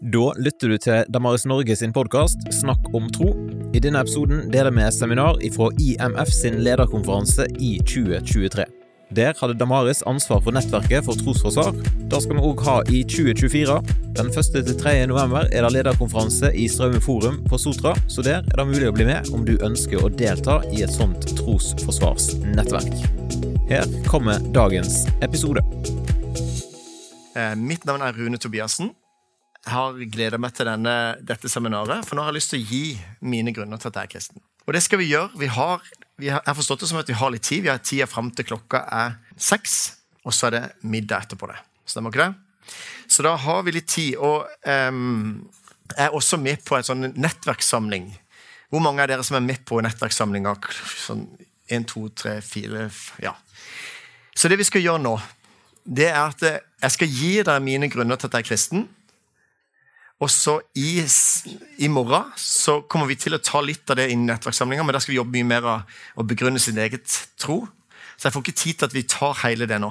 Da lytter du til Damaris Norge sin podkast Snakk om tro. I denne episoden deler vi seminar fra IMF sin lederkonferanse i 2023. Der hadde Damaris ansvar for nettverket for trosforsvar. Det skal vi òg ha i 2024. Den 1. til 3. november er det lederkonferanse i Straume forum på Sotra, så der er det mulig å bli med om du ønsker å delta i et sånt trosforsvarsnettverk. Her kommer dagens episode. Eh, mitt navn er Rune Tobiassen. Har gleda meg til denne, dette seminaret, for nå har jeg lyst til å gi mine grunner til at jeg er kristen. Og det skal vi gjøre. Vi har, vi har, jeg har forstått det som at vi har litt tid. Vi har tida fram til klokka er seks, og så er det middag etterpå det. Stemmer ikke det? Så da har vi litt tid. Og um, jeg er også med på en sånn nettverkssamling. Hvor mange av dere som er med på nettverkssamlinga? Sånn én, to, tre, fire Ja. Så det vi skal gjøre nå, det er at jeg skal gi dere mine grunner til at jeg er kristen. Og så i, i, morgen så kommer vi til å ta litt av det inn i nettverkssamlinga, men der skal vi jobbe mye mer av å begrunne sin eget tro. Så jeg får ikke tid til at vi tar hele det nå.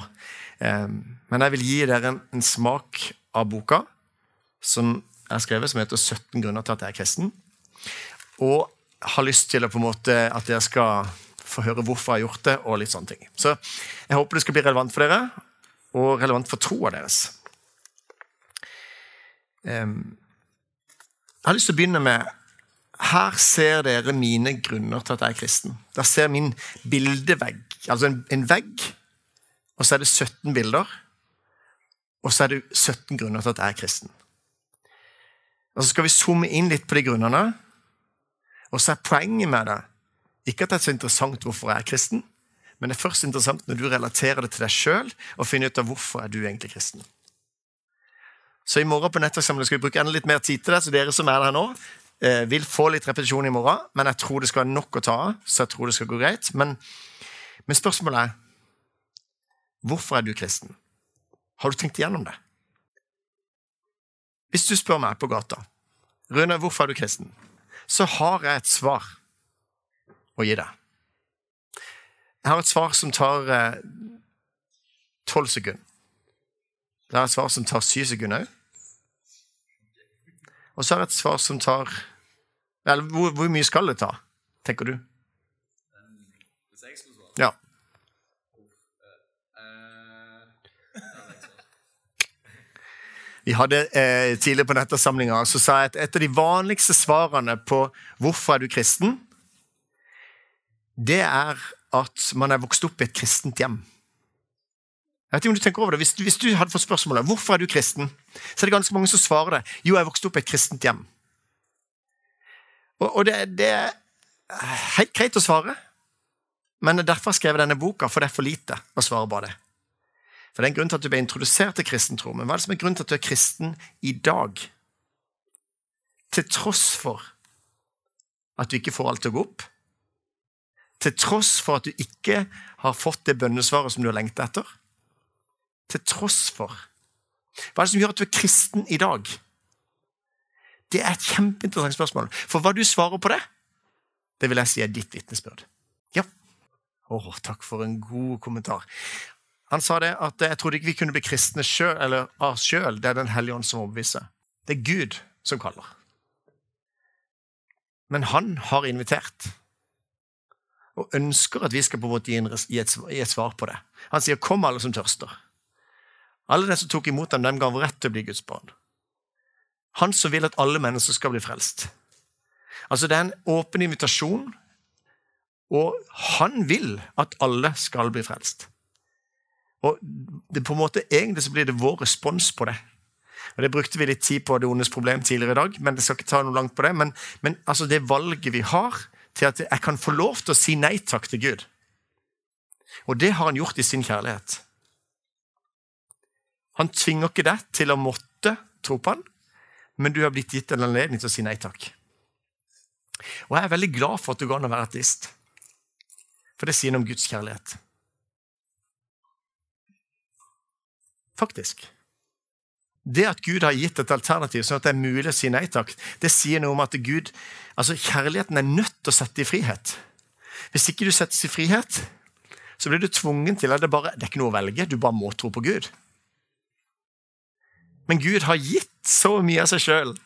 Um, men jeg vil gi dere en, en, smak av boka som jeg har skrevet, som heter 17 grunner til at jeg er kristen. Og har lyst til å på en måte at dere skal få høre hvorfor jeg har gjort det, og litt sånne ting. Så jeg håper det skal bli relevant for dere, og relevant for troa deres. Um, jeg har lyst til å begynne med Her ser dere mine grunner til at jeg er kristen. Der ser min bildevegg. Altså en, en vegg, og så er det 17 bilder. Og så er det 17 grunner til at jeg er kristen. Og Så skal vi zoome inn litt på de grunnene. Og så er poenget med det ikke at det er så interessant hvorfor jeg er kristen, men det er først interessant når du relaterer det til deg sjøl og finner ut av hvorfor er du egentlig kristen. Så i morgen på nettverkssamling skal vi bruke enda litt mer tid til det. Så dere som er der nå, eh, vil få litt repetisjon i morgen. Men jeg tror det skal være nok å ta av, så jeg tror det skal gå greit. Men, men spørsmålet er hvorfor er du kristen? Har du tenkt igjennom det? Hvis du spør meg på gata Rune, hvorfor er du kristen? Så har jeg et svar å gi deg. Jeg har et svar som tar eh, tolv eh, sekunder. Det er et svar som tar syv sekunder òg. Og så er det et svar som tar Eller hvor, hvor mye skal det ta, tenker du? Ja. Vi hadde eh, Tidligere på nettsamlinga så sa jeg at et av de vanligste svarene på hvorfor er du kristen, det er at man er vokst opp i et kristent hjem. Jeg vet ikke om du tenker over det. Hvis, hvis du hadde fått spørsmålet hvorfor er du kristen, så er det ganske mange som svarer det. Jo, jeg vokste opp i et kristent hjem. Og, og det, det, er helt greit å svare, men det er derfor jeg skrev denne boka, for det er for lite å svare bare det. For Det er en grunn til at du ble introdusert til kristen tro, men hva er det som er grunnen til at du er kristen i dag? Til tross for at du ikke får alt til å gå opp, til tross for at du ikke har fått det bønnesvaret som du har lengta etter, til tross for? Hva er det som gjør at du er kristen i dag? Det er et kjempeinteressant spørsmål. For hva du svarer på det, det vil jeg si er ditt vitnesbyrd. Ja. Å, takk for en god kommentar. Han sa det at jeg trodde ikke vi kunne bli kristne sjøl, eller av sjøl. Det er Den hellige ånd som overbeviser. Det er Gud som kaller. Men han har invitert og ønsker at vi skal på måte gi et svar på det. Han sier 'kom, alle som tørster'. Alle de som tok imot dem, dem gav rett til å bli Guds barn. Han som vil at alle mennesker skal bli frelst. Altså Det er en åpen invitasjon, og han vil at alle skal bli frelst. Og det på en måte Egentlig så blir det vår respons på det. Og Det brukte vi litt tid på det ondes problem tidligere i dag, men det skal ikke ta noe langt på det. Men, men altså det valget vi har til at jeg kan få lov til å si nei takk til Gud. Og det har han gjort i sin kjærlighet. Han tvinger ikke deg til å måtte tro på han, men du har blitt gitt en anledning til å si nei takk. Og jeg er veldig glad for at du går an å være ateist, for det sier noe om Guds kjærlighet. Faktisk. Det at Gud har gitt et alternativ, sånn at det er mulig å si nei takk, det sier noe om at Gud, altså kjærligheten er nødt til å sette i frihet. Hvis ikke du settes i frihet, så blir du tvungen til at det bare, det er ikke noe å velge, du bare må tro på Gud. Men Gud har gitt så mye av seg sjøl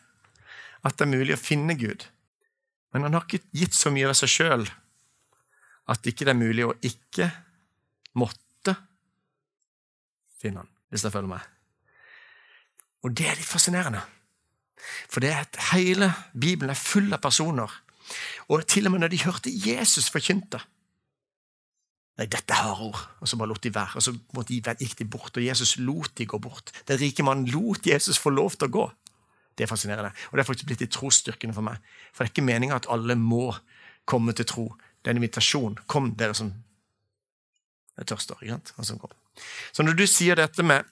at det er mulig å finne Gud. Men han har ikke gitt så mye av seg sjøl at det ikke er mulig å ikke måtte finne han, hvis jeg følger med. Og det er litt fascinerende. For det er at hele Bibelen er full av personer. Og til og med når de hørte Jesus forkynte Nei, dette er ord. Og så bare lot de være. Og så de, gikk de bort, og Jesus lot de gå bort. Den rike mannen lot Jesus få lov til å gå. Det er fascinerende. Og det er faktisk blitt de trosstyrkene for meg. For det er ikke meninga at alle må komme til tro. Det er en invitasjon. Kom, dere som er tørste. Sant? Så når du sier dette med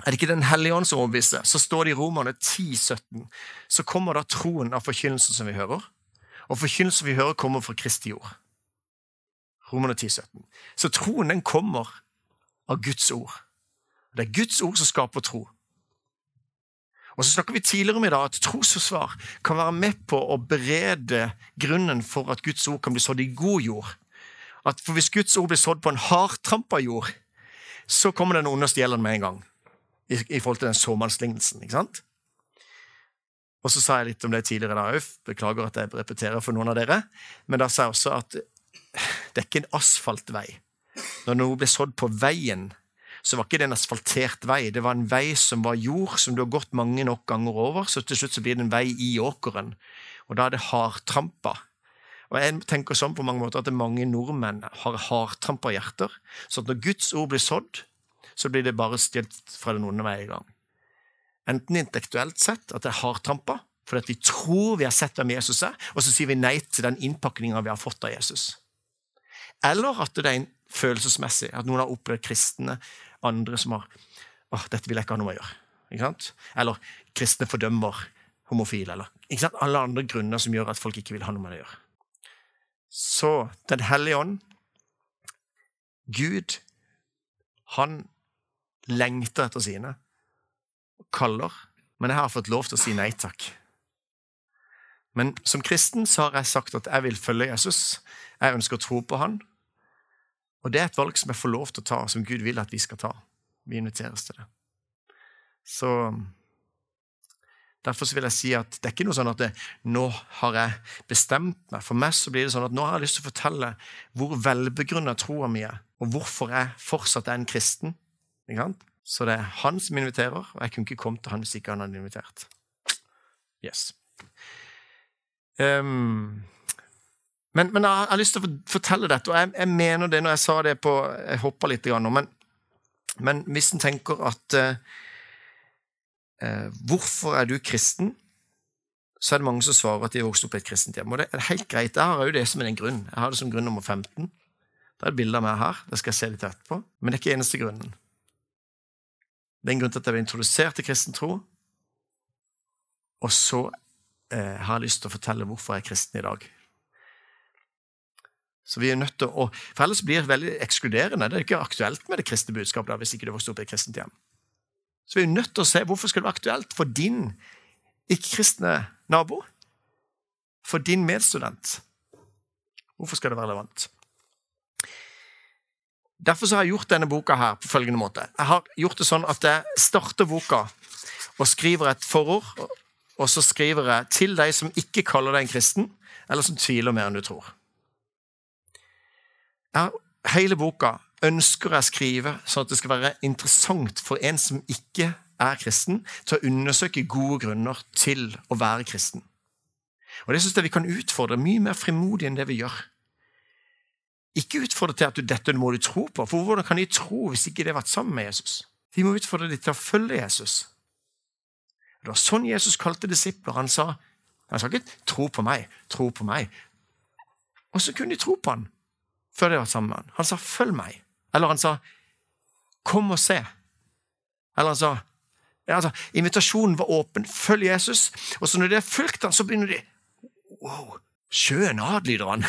er det ikke Den hellige ånd som overbeviser, så står det i Romerne 10, 17. Så kommer da troen av forkynnelsen som vi hører, og forkynnelsen vi hører, kommer fra Kristi jord. Romerne 10, 17. Så troen den kommer av Guds ord. Det er Guds ord som skaper tro. Og så snakker vi tidligere om i dag at trosforsvar kan være med på å berede grunnen for at Guds ord kan bli sådd i god jord. At for Hvis Guds ord blir sådd på en hardtrampa jord, så kommer den onde stjelen med en gang i, i forhold til den såmannslignelsen. ikke sant? Og så sa jeg litt om det tidligere da òg. Beklager at jeg repeterer for noen av dere. Men da sa jeg også at det er ikke en asfaltvei. Når noe ble sådd på veien, så var ikke det en asfaltert vei. Det var en vei som var jord, som du har gått mange nok ganger over. Så til slutt så blir det en vei i åkeren. Og da er det hardtrampa. Og jeg tenker sånn på mange måter at mange nordmenn har hardtrampa hjerter. Så når Guds ord blir sådd, så blir det bare stjålet fra den onde vei i gang. Enten intellektuelt sett, at det er hardtrampa, fordi vi tror vi har sett hvem Jesus er, og så sier vi nei til den innpakninga vi har fått av Jesus. Eller at det er en følelsesmessig, at noen har opplevd kristne, andre som har åh, dette vil jeg ikke ha noe med å gjøre. Ikke sant? Eller kristne fordømmer homofile, eller ikke sant? alle andre grunner som gjør at folk ikke vil ha noe med det å gjøre. Så Den hellige ånd, Gud, han lengter etter sine, kaller, men jeg har fått lov til å si nei takk. Men som kristen så har jeg sagt at jeg vil følge Jesus. Jeg ønsker å tro på han. Og det er et valg som jeg får lov til å ta, som Gud vil at vi skal ta. Vi inviteres til det. Så Derfor vil jeg si at det er ikke noe sånn at det, nå har jeg bestemt meg. For meg så blir det sånn at nå har jeg lyst til å fortelle hvor velbegrunna troa mi er, og hvorfor jeg fortsatt er en kristen. Så det er han som inviterer, og jeg kunne ikke kommet til han hvis ikke han hadde invitert. Yes. Um, men, men, jeg har lyst til å fortelle dette, og jeg, jeg mener det når jeg sa det på Jeg hoppa litt, men, men hvis en tenker at uh, uh, Hvorfor er du kristen? Så er det mange som svarer at de vokste opp i et kristent hjem. Og det er helt greit. Jeg har jo det som en grunn. Jeg har det som grunn nummer 15. Det er et bilde av meg her. Det skal jeg se litt etterpå. Men det er ikke eneste grunnen. Det er en grunn til at jeg ble introdusert til kristen tro. Og så eh, har jeg lyst til å fortelle hvorfor jeg er kristen i dag. Så vi er nødt til å, For ellers blir det veldig ekskluderende. Det er ikke aktuelt med det kristne budskapet da, hvis ikke du vokste opp i et kristent hjem. Så vi er nødt til å se hvorfor skal det være aktuelt for din ikke-kristne nabo. For din medstudent. Hvorfor skal det være relevant? Derfor har jeg gjort denne boka her på følgende måte. Jeg har gjort det sånn at jeg starter boka og skriver et forord, og så skriver jeg til deg som ikke kaller deg en kristen, eller som tviler mer enn du tror. Jeg, hele boka ønsker jeg å skrive sånn at det skal være interessant for en som ikke er kristen, til å undersøke gode grunner til å være kristen. Og det synes jeg vi kan utfordre mye mer frimodig enn det vi gjør. Ikke utfordre til at du, dette må du tro på, for hvordan kan de tro hvis ikke de har vært sammen med Jesus? De må utfordre dem til å følge Jesus. Det var sånn Jesus kalte disipler. Han sa, han sa ikke 'tro på meg', 'tro på meg'. Og så kunne de tro på han før de var sammen han. Sa 'følg meg'. Eller han sa 'kom og se'. Eller han sa altså, Invitasjonen var åpen. Følg Jesus. Og så når de har fulgt han, så begynner de Wow! Sjøen adlyder han.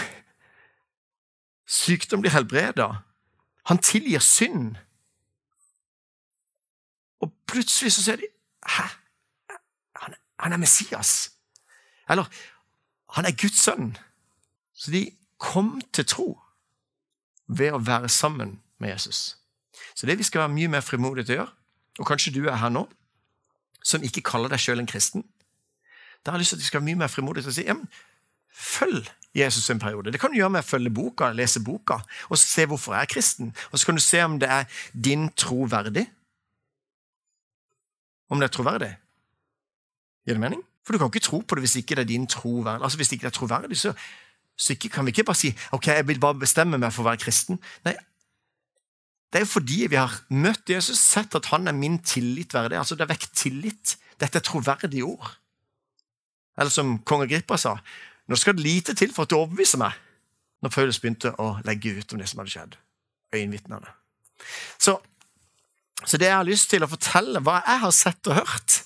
Sykdom blir helbreda. Han tilgir synd. Og plutselig så ser de Hæ? Han, han er Messias. Eller han er Guds sønn. Så de kom til tro ved å være sammen med Jesus. Så det vi skal være mye mer frimodige til å gjøre, og kanskje du er her nå, som ikke kaller deg sjøl en kristen, da har jeg lyst til at vi skal være mye mer frimodige til å si jamen, følg Jesus en periode. Det kan du gjøre med å følge boka, lese boka, og se hvorfor jeg er kristen. Og så kan du se om det er din tro verdig. Om det er troverdig. Gir det mening? For du kan ikke tro på det hvis ikke det er din tro verdig. Altså Hvis ikke det er troverdig, så, så ikke, kan vi ikke bare si ok, jeg vil bare bestemme meg for å være kristen. Nei, det er jo fordi vi har møtt Jesus, sett at han er min tillit verdig. Altså Det er vekk tillit. Dette er troverdige ord. Eller som kong Agrippa sa, nå skal det lite til for at du overbeviser meg. Når Paulus begynte å legge ut om det som hadde skjedd. Øyenvitnene. Så, så det jeg har lyst til å fortelle, hva jeg har sett og hørt.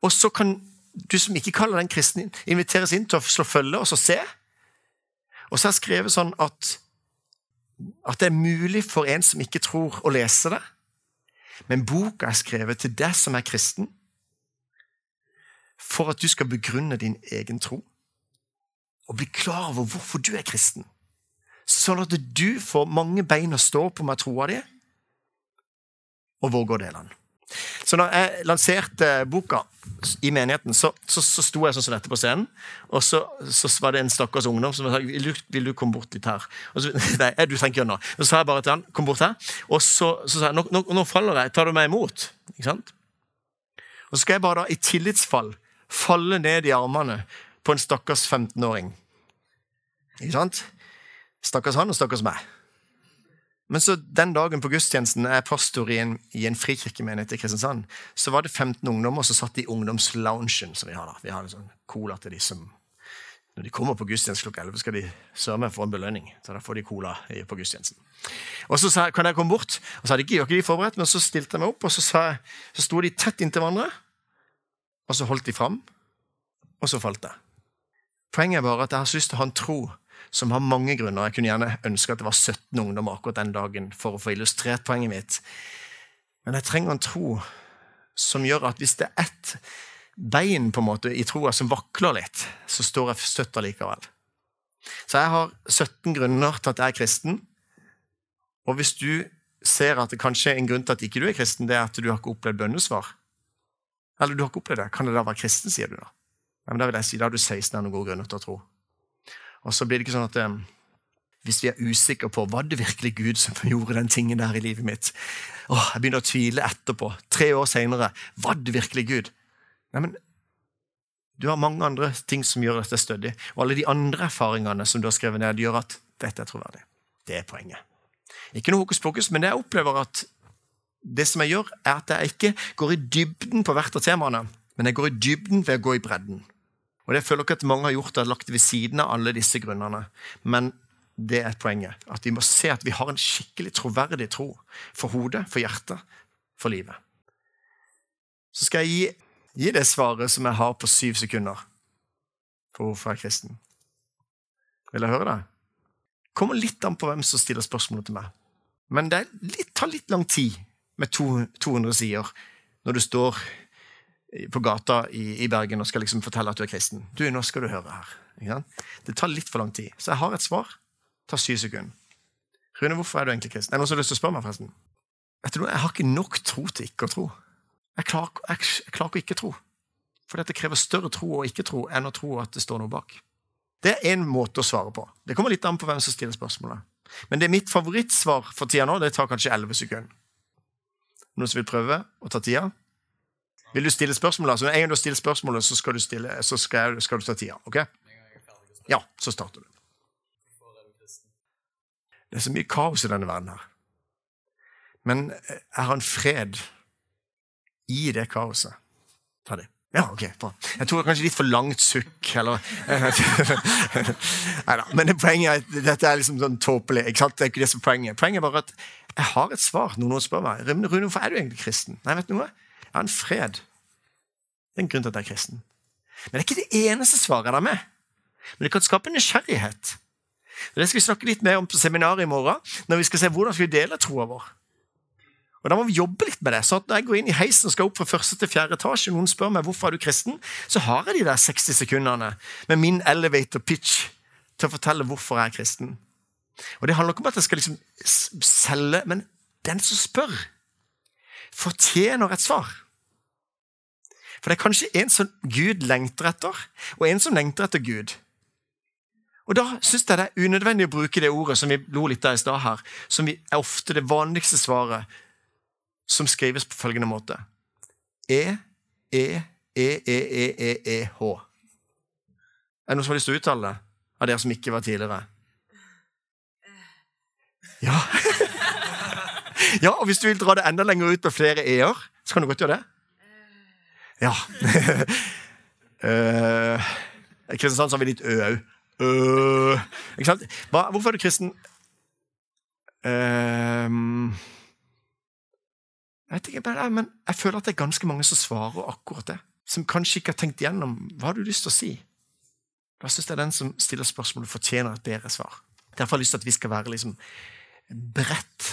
Og så kan du som ikke kaller den kristen, inviteres inn til å slå følge og så se. Og så har jeg skrevet sånn at, at det er mulig for en som ikke tror, å lese det. Men boka er skrevet til deg som er kristen, for at du skal begrunne din egen tro og bli klar over hvorfor du er kristen. Sånn at du får mange bein å stå på med troa di, og våger å dele den. Så når jeg lanserte boka i menigheten, så, så, så sto jeg sånn som dette på scenen. Og så, så var det en stakkars ungdom som sa vil du, vil du komme bort litt her. Og så, nei, du trenger ikke gjøre noe. Så sa jeg bare til han kom bort her. Og så, sa jeg nå, nå, nå, faller jeg, tar du meg imot? Ikke sant? Og så skal jeg bare da i tillitsfall falle ned i armene på en stakkars 15-åring. Ikke sant? Stakkars han og stakkars meg. Men så den dagen på gudstjenesten er pastor i en, i en frikirkemenighet i Kristiansand, så var det 15 ungdommer som satt i ungdomsloungen som vi har da. Vi har en sånn cola til de som Når de kommer på gudstjeneste klokka 11, skal de sørge meg for en belønning. Så da får de cola på gudstjenesten. Og så sa, kan jeg komme bort, og så hadde ikke, ikke de forberedt, men så stilte jeg meg opp, og så, sa så sto de tett inntil hverandre, og så holdt de fram, og så falt jeg. Poenget er bare at jeg har lyst til å ha en tro som har mange grunner. Jeg kunne gjerne ønske at det var 17 ungdommer akkurat den dagen for å få illustrert poenget mitt. Men jeg trenger en tro som gjør at hvis det er ett bein på en måte i troa som vakler litt, så står jeg støtt allikevel. Så jeg har 17 grunner til at jeg er kristen. Og hvis du ser at det kanskje er en grunn til at ikke du er kristen, det er at du har ikke opplevd bønnesvar, eller du har ikke opplevd det, kan det da være kristen, sier du da? Ja, men Da vil jeg si, da har du 16 av noen gode grunner til å tro. Og så blir det ikke sånn at um, hvis vi er usikre på var det virkelig Gud som gjorde den tingen der i livet mitt Åh, Jeg begynner å tvile etterpå. Tre år seinere. Var det virkelig Gud? Nei, men Du har mange andre ting som gjør dette stødig. Og alle de andre erfaringene som du har skrevet ned, gjør at dette er troverdig. Det er poenget. Ikke noe hokus pokus, men jeg opplever at det som jeg gjør, er at jeg ikke går i dybden på hvert av temaene, men jeg går i dybden ved å gå i bredden. Og det føler ikke at mange har gjort det, lagt det ved siden av alle disse grunnene. Men det er et poenget. At vi må se at vi har en skikkelig troverdig tro for hodet, for hjertet, for livet. Så skal jeg gi, gi det svaret som jeg har på syv sekunder på hvorfor jeg er kristen. Vil jeg høre det? Kommer litt an på hvem som stiller spørsmålet til meg. Men det tar litt lang tid med to, 200 sider når du står på gata i, i, Bergen og skal liksom fortelle at du er kristen. Du, nå skal du høre her. Det tar litt for lang tid. Så jeg har et svar. Det tar syv sekunder. Rune, hvorfor er du egentlig kristen? Er det noen som har lyst til å spørre meg, forresten? Vet du noe, Jeg har ikke nok tro til ikke å tro. Jeg klarer, jeg, jeg ikke tro. For dette krever større tro og ikke tro enn å tro at det står noe bak. Det er én måte å svare på. Det kommer litt an på hvem som stiller spørsmålet. Men det er mitt favorittsvar for tida nå. Det tar kanskje elleve sekunder. Noen som vil prøve å ta tida? Vil du stille spørsmål? Altså, en gang du har stilt spørsmålet, så skal du, stille, så skal, skal du ta tida. ok? Ja, så starter du. Det er så mye kaos i denne verden her. Men jeg har en fred i det kaoset. Ta det. Ja, ok, bra. Jeg tror kanskje litt for langt sukk, eller Nei da. Men poenget er at dette er liksom sånn tåpelig. ikke sant? Det er ikke det som er poenget. Poenget er bare at jeg har et svar. Noen spør meg Rune, hvorfor er du egentlig kristen. Nei, vet du noe? Jeg har en fred. Det er en grunn til at jeg er kristen. Men det er ikke det eneste svaret jeg har med. Men det kan skape nysgjerrighet. Det skal vi snakke litt mer om på seminaret i morgen, når vi skal se hvordan vi skal dele troa vår. Og Da må vi jobbe litt med det. så at Når jeg går inn i heisen og skal opp fra første til fjerde etasje, og noen spør meg hvorfor er du kristen, så har jeg de der 60 sekundene med min elevator pitch til å fortelle hvorfor jeg er kristen. Og Det handler ikke om at jeg skal liksom selge, men den som spør, fortjener et svar. For det er kanskje en som Gud lengter etter, og en som lengter etter Gud. Og Da syns jeg det er unødvendig å bruke det ordet som vi lo litt av i stad her, som er ofte det vanligste svaret, som skrives på følgende måte. E, E, E, E, E, E, E, H. Er det noen som har lyst til å uttale det? Av dere som ikke var tidligere? Ja. ja, og hvis du vil dra det enda lenger ut med flere e-er, så kan du godt gjøre det. Ja. uh, Kristiansand har vi litt ø òg. Uh, ikke sant? Hva, hvorfor er du kristen? Uh, jeg ikke bare men jeg føler at det er ganske mange som svarer akkurat det. Som kanskje ikke har tenkt igjennom hva har du lyst til å si. Da syns jeg den som stiller spørsmålet, fortjener et bedre svar. Derfor har jeg lyst til at vi skal være liksom beredt.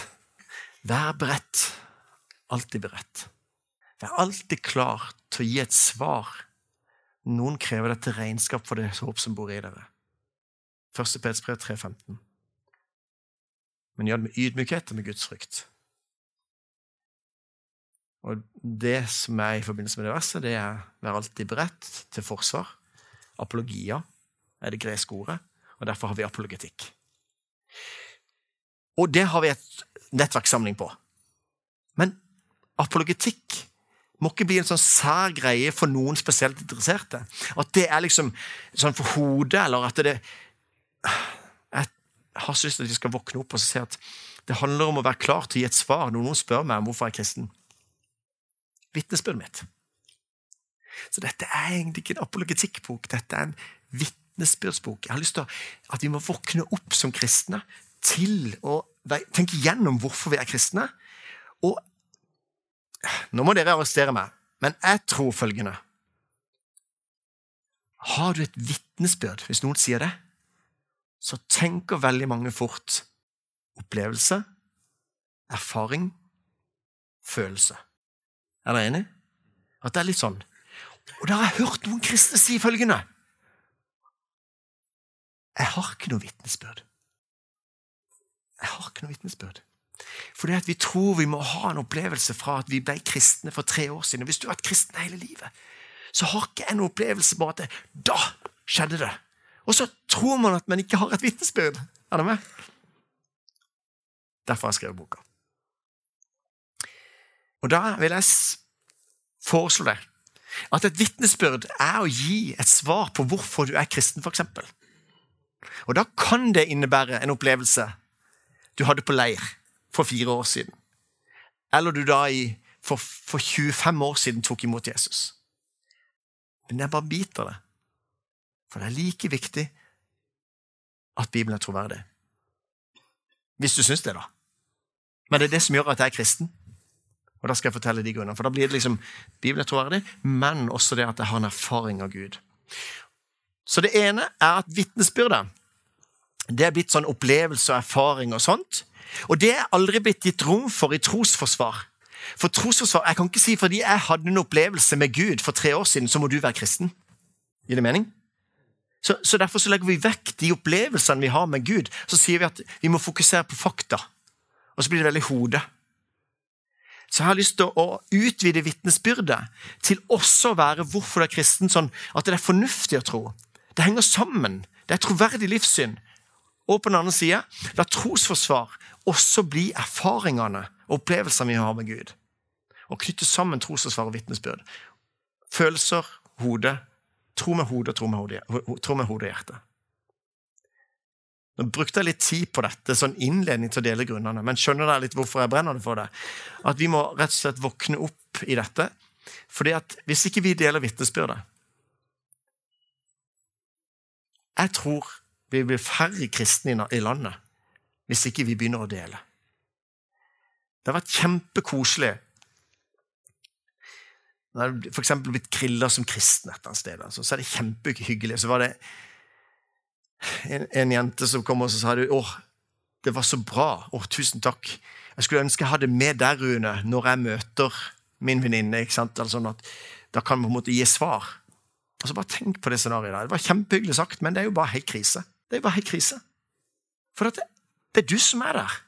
Vær beredt. Alltid beredt. Vær alltid klar til å gi et svar. Noen krever dette regnskap for det håp som bor i dere. Første Peters brev 3.15. Men gjør det med ydmykhet og med Guds frykt. Og Det som er i forbindelse med det verset, det er være alltid beredt til forsvar. Apologia er det greske ordet, og derfor har vi apologetikk. Og det har vi et nettverkssamling på. Men apologetikk må ikke bli en sånn sær greie for noen spesielt interesserte. At det er liksom sånn for hodet, eller at det Jeg har så lyst til at de skal våkne opp og se at det handler om å være klar til å gi et svar når noen spør meg om hvorfor jeg er kristen. Vitnesbyrdet mitt. Så dette er egentlig ikke en apologetikkbok. Dette er en vitnesbyrdsbok. Jeg har lyst til at vi må våkne opp som kristne til å tenke gjennom hvorfor vi er kristne. Og nå må dere arrestere meg, men jeg tror følgende Har du et vitnesbyrd, hvis noen sier det, så tenker veldig mange fort opplevelse, erfaring, følelse. Er dere enig? At det er litt sånn. Og da har jeg hørt noen kristne si følgende Jeg har ikke noe vitnesbyrd. Jeg har ikke noe vitnesbyrd. Fordi at vi tror vi må ha en opplevelse fra at vi ble kristne for tre år siden. Hvis du har vært kristen hele livet, så har ikke noen opplevelse på at da skjedde det. Og så tror man at man ikke har et vitnesbyrd. Er det med? Derfor har jeg skrevet boka. Og da vil jeg foreslå deg at et vitnesbyrd er å gi et svar på hvorfor du er kristen, f.eks. Og da kan det innebære en opplevelse du hadde på leir for fire år siden. Eller du da i, for, for 25 år siden tok imot Jesus. Men jeg bare biter det. For det er like viktig at Bibelen er troverdig. Hvis du syns det, da. Men det er det som gjør at jeg er kristen. Og da skal jeg fortelle de grunnene. For da blir det liksom Bibelen er troverdig, men også det at jeg har en erfaring av Gud. Så det ene er at vitnesbyrdet det er blitt sånn opplevelse og erfaring og sånt. Og det er aldri blitt gitt rom for i trosforsvar. For trosforsvar, Jeg kan ikke si fordi jeg hadde en opplevelse med Gud for tre år siden, så må du være kristen. Gir det mening? Så, så Derfor så legger vi vekk de opplevelsene vi har med Gud. Så sier vi at vi må fokusere på fakta. Og så blir det veldig hode. Så jeg har lyst til å utvide vitnesbyrdet til også å være hvorfor du er kristen, sånn at det er fornuftig å tro. Det henger sammen. Det er troverdig livssyn. Og på den andre sida, la trosforsvar også bli erfaringene og opplevelsene vi har med Gud. Og knytte sammen trosansvar og vitnesbyrd. Følelser, hode. Tro med hodet tro med hodet, tro med hodet og hjertet. Nå brukte jeg litt tid på dette, sånn innledning til å dele grunnene, men skjønner dere litt hvorfor jeg brenner det for det? At vi må rett og slett våkne opp i dette. Fordi at hvis ikke vi deler vitnesbyrdet Jeg tror vi blir færre kristne i landet hvis ikke vi begynner å dele. Det har vært kjempekoselig. Det f.eks. blitt kriller som kristen et eller annet sted, altså, så er det kjempehyggelig. Så var det en, en jente som kom og sa du, åh, det var så bra. Åh, tusen takk. Jeg skulle ønske jeg hadde med deg, Rune, når jeg møter min venninne. Sånn da kan man på en måte gi svar. Og så Bare tenk på det scenarioet. Det var kjempehyggelig sagt, men det er jo bare helt krise. Det er jo bare helt krise. For at det, det er du som er der.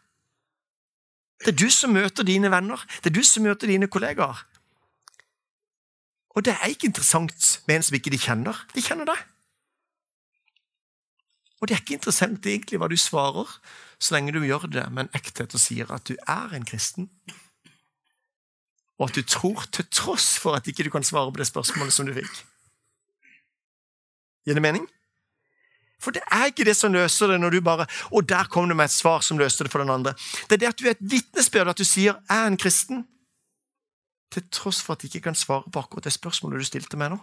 Det er du som møter dine venner. Det er du som møter dine kollegaer. Og det er ikke interessant med en som ikke de kjenner. De kjenner deg. Og det er ikke interessant egentlig hva du svarer, så lenge du gjør det med en ekthet og sier at du er en kristen. Og at du tror til tross for at ikke du kan svare på det spørsmålet som du fikk. Gir det mening? For det er ikke det som løser det når du bare Og der kom det med et svar som løste det for den andre. Det er det at du er et vitnesbyrd, at du sier 'jeg er en kristen', til tross for at jeg ikke kan svare på akkurat det spørsmålet du stilte meg nå.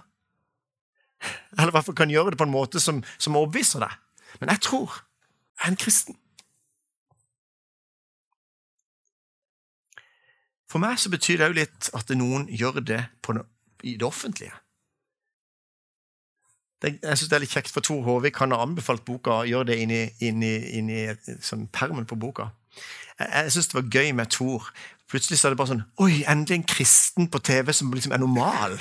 Eller i hvert fall kan gjøre det på en måte som, som overbeviser deg. Men jeg tror jeg er en kristen. For meg så betyr det òg litt at noen gjør det no i det offentlige. Det, jeg synes det er litt kjekt, for Tor Håvik han har anbefalt boka å gjøre det inn i, inn sånn permen på boka. Jeg, jeg syns det var gøy med Tor. Plutselig så er det bare sånn Oi, endelig en kristen på TV som liksom er normal!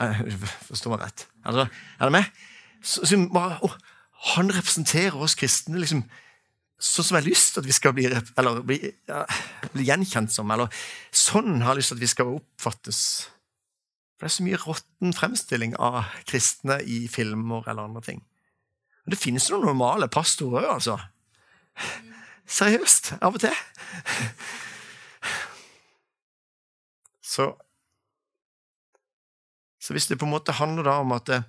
Jeg forstår meg rett. Altså, er det med? Så, så bare, å, han representerer oss kristne liksom, sånn som jeg har lyst til at vi skal bli, eller, bli, ja, bli gjenkjent som. Eller sånn har jeg lyst til at vi skal oppfattes. For det er så mye råtten fremstilling av kristne i filmer eller andre ting. Og det finnes noen normale pastorer òg, altså. Seriøst. Av og til. Så, så hvis det på en måte handler da om at eh,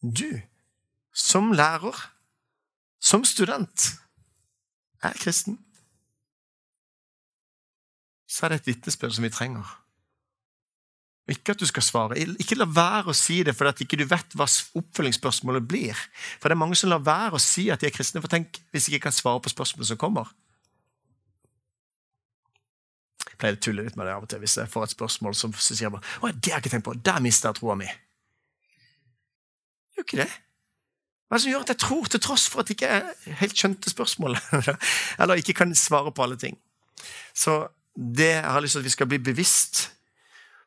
du, som lærer, som student, er kristen, så er det et vitnesbyrd som vi trenger. Ikke at du skal svare. Ikke la være å si det fordi at ikke du vet hva oppfølgingsspørsmålet blir. For det er mange som lar være å si at de er kristne. For tenk hvis de ikke kan svare på spørsmålet som kommer. Jeg pleier å tulle litt med det av og til hvis jeg får et spørsmål som sier bare, å, det har jeg ikke tenkt på. Der mister jeg troa mi. Gjør ikke det. Hva er det som gjør at jeg tror, til tross for at jeg ikke helt skjønte spørsmålet? Eller ikke kan svare på alle ting. Så det jeg har lyst til at vi skal bli bevisst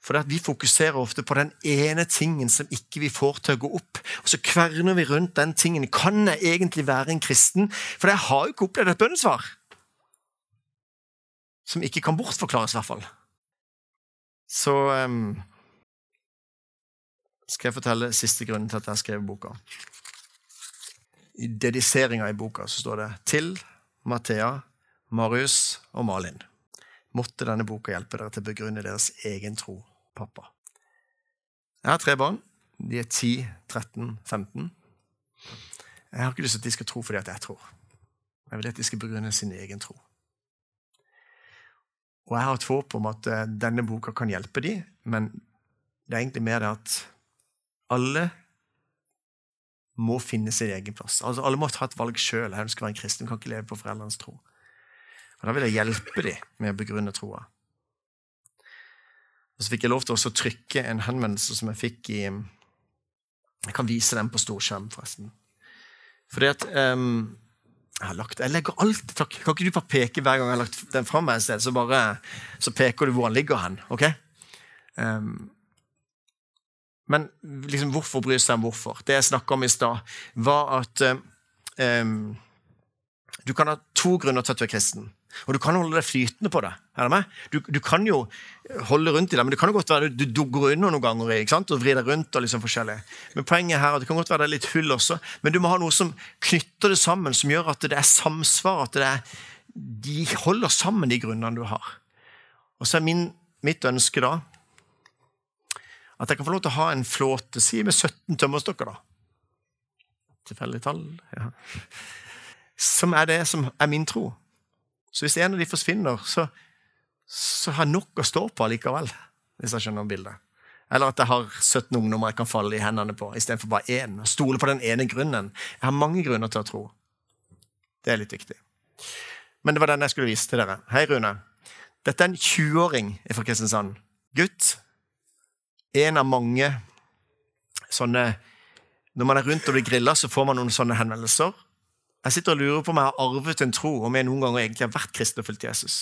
for vi fokuserer ofte på den ene tingen som ikke vi får til å gå opp. Og så kverner vi rundt den tingen. Kan jeg egentlig være en kristen? For jeg har jo ikke opplevd et bønnesvar. Som ikke kan bortforklares, i hvert fall. Så um, skal jeg fortelle siste grunnen til at jeg skrev boka. I dediseringa i boka så står det 'Til Mathea, Marius og Malin'. Måtte denne boka hjelpe dere til å begrunne deres egen tro pappa. Jeg har tre barn. De er 10, 13, 15. Jeg har ikke lyst til at de skal tro fordi jeg tror. Jeg vil at de skal begrunne sin egen tro. Og jeg har et håp om at eh, denne boka kan hjelpe dem, men det er egentlig mer det at alle må finne sin egen plass. Altså, alle må ta et valg sjøl. Jeg ønsker å være en kristen, kan ikke leve på foreldrenes tro. Og Da vil jeg hjelpe dem med å begrunne troa. Og så fikk jeg lov til å trykke en henvendelse som jeg fikk i Jeg kan vise den på storskjerm, forresten. Fordi at um, jeg, har lagt, jeg legger alltid takk. Kan ikke du bare peke hver gang jeg har lagt den fram et sted, så bare så peker du hvor den ligger hen? ok? Um, men liksom, hvorfor bry seg om hvorfor? Det jeg snakka om i stad, var at um, du kan ha to grunner til at du er kristen. Og du kan holde deg flytende på det. Er det med? Du, du, kan jo holde rundt i det, men det kan jo godt være du, du går under noen ganger ikke sant? og vrir deg rundt. og liksom forskjellig. Men poenget her er at det kan godt være det er litt hull også, men du må ha noe som knytter det sammen, som gjør at det er samsvar, at det er, de holder sammen de grunnene du har. Og så er min, mitt ønske da at jeg kan få lov til å ha en flåte, si med 17 tømmerstokker, da. Tilfeldig tall. ja. Som er det som er min tro. Så hvis en av de forsvinner, så, så har jeg nok å stå på likevel. Hvis jeg skjønner bildet. Eller at jeg har 17 ungdommer jeg kan falle i hendene på, istedenfor bare én. Stole på den ene grunnen. Jeg har mange grunner til å tro. Det er litt viktig. Men det var den jeg skulle vise til dere. Hei, Rune. Dette er en 20-åring fra Kristiansand. Gutt. En av mange sånne Når man er rundt og blir grilla, så får man noen sånne henvendelser. Jeg sitter og lurer på om jeg har arvet en tro, om jeg noen ganger egentlig har vært kristen og fulgt Jesus.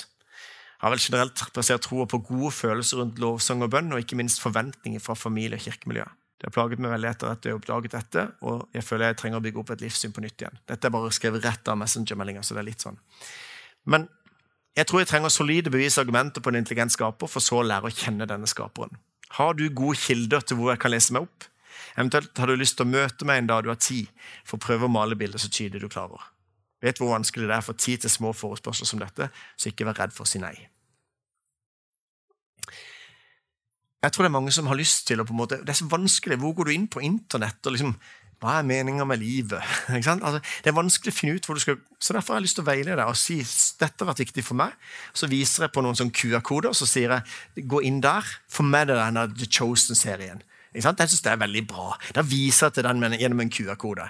Jeg har vel generelt basert troa på gode følelser rundt lovsang og bønn, og ikke minst forventninger fra familie- og kirkemiljø. Det har plaget meg veldig etter at jeg oppdaget dette, og jeg føler jeg trenger å bygge opp et livssyn på nytt igjen. Dette er bare skrevet rett av Messenger-meldinga, så det er litt sånn. Men jeg tror jeg trenger solide bevis og argumenter på en intelligent skaper, for så å lære å kjenne denne skaperen. Har du gode kilder til hvor jeg kan lese meg opp? Eventuelt har du lyst til å møte meg en dag du har tid, for å prøve å male bildet så tydelig du klarer. Vet hvor vanskelig det er å få tid til små forespørsler som dette, så ikke vær redd for å si nei. Jeg tror det er mange som har lyst til å på en måte, Det er så vanskelig. Hvor går du inn på internett? og liksom, Hva er meninga med livet? Altså, det er vanskelig å finne ut hvor du skal Så Derfor har jeg lyst til å veilede deg og si dette har vært viktig for meg. Så viser jeg på noen sånn QR-koder og så sier jeg gå inn der. Få med deg denne The Chosen-serien. Jeg synes det er veldig bra. Da viser jeg til den gjennom en QR-kode.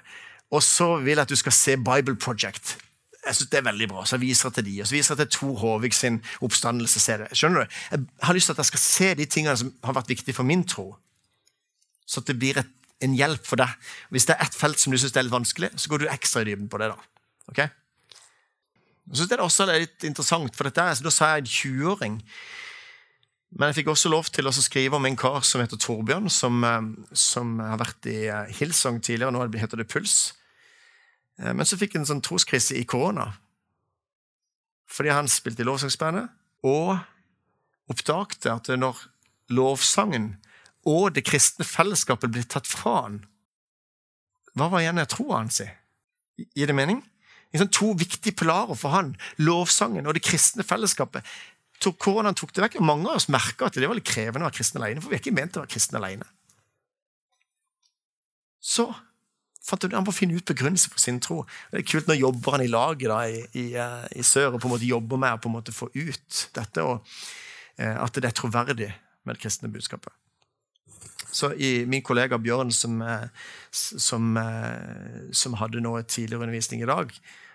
Og så vil jeg at du skal se Bible Project. Jeg synes det er veldig bra, så jeg viser til de, og så viser jeg til Tor Håvik sin oppstandelsesserie. Skjønner du? Jeg har lyst til at jeg skal se de tingene som har vært viktige for min tro. Så at det blir et, en hjelp for deg. Hvis det er ett felt som du syns er litt vanskelig, så går du ekstra i dybden på det. da. Ok? Jeg synes det er også litt interessant, for dette Da sa jeg en 20-åring. Men jeg fikk også lov til å skrive om en kar som heter Torbjørn, som, eh, som har vært i eh, Hillsong tidligere. Nå heter det Puls. Eh, men så fikk han en sånn troskrise i korona. Fordi han spilte i lovsangsbandet og oppdagte at når lovsangen og det kristne fellesskapet ble tatt fra han, hva var igjen av troa hans? Gir det mening? Sånn to viktige pilarer for han, lovsangen og det kristne fellesskapet. Koronaen tok det vekk, og mange av oss merka at det var litt krevende å være kristen alene. For vi er ikke ment å være kristne alene. Så fant han på å finne ut begrunnelse for sin tro. Det er kult når jobber han i laget da, i, i, eh, i, sør og på en måte jobber med å på en måte få ut dette, og eh, at det er troverdig med det kristne budskapet. Så i Min kollega Bjørn, som, eh, som, som hadde noe tidligere undervisning i dag,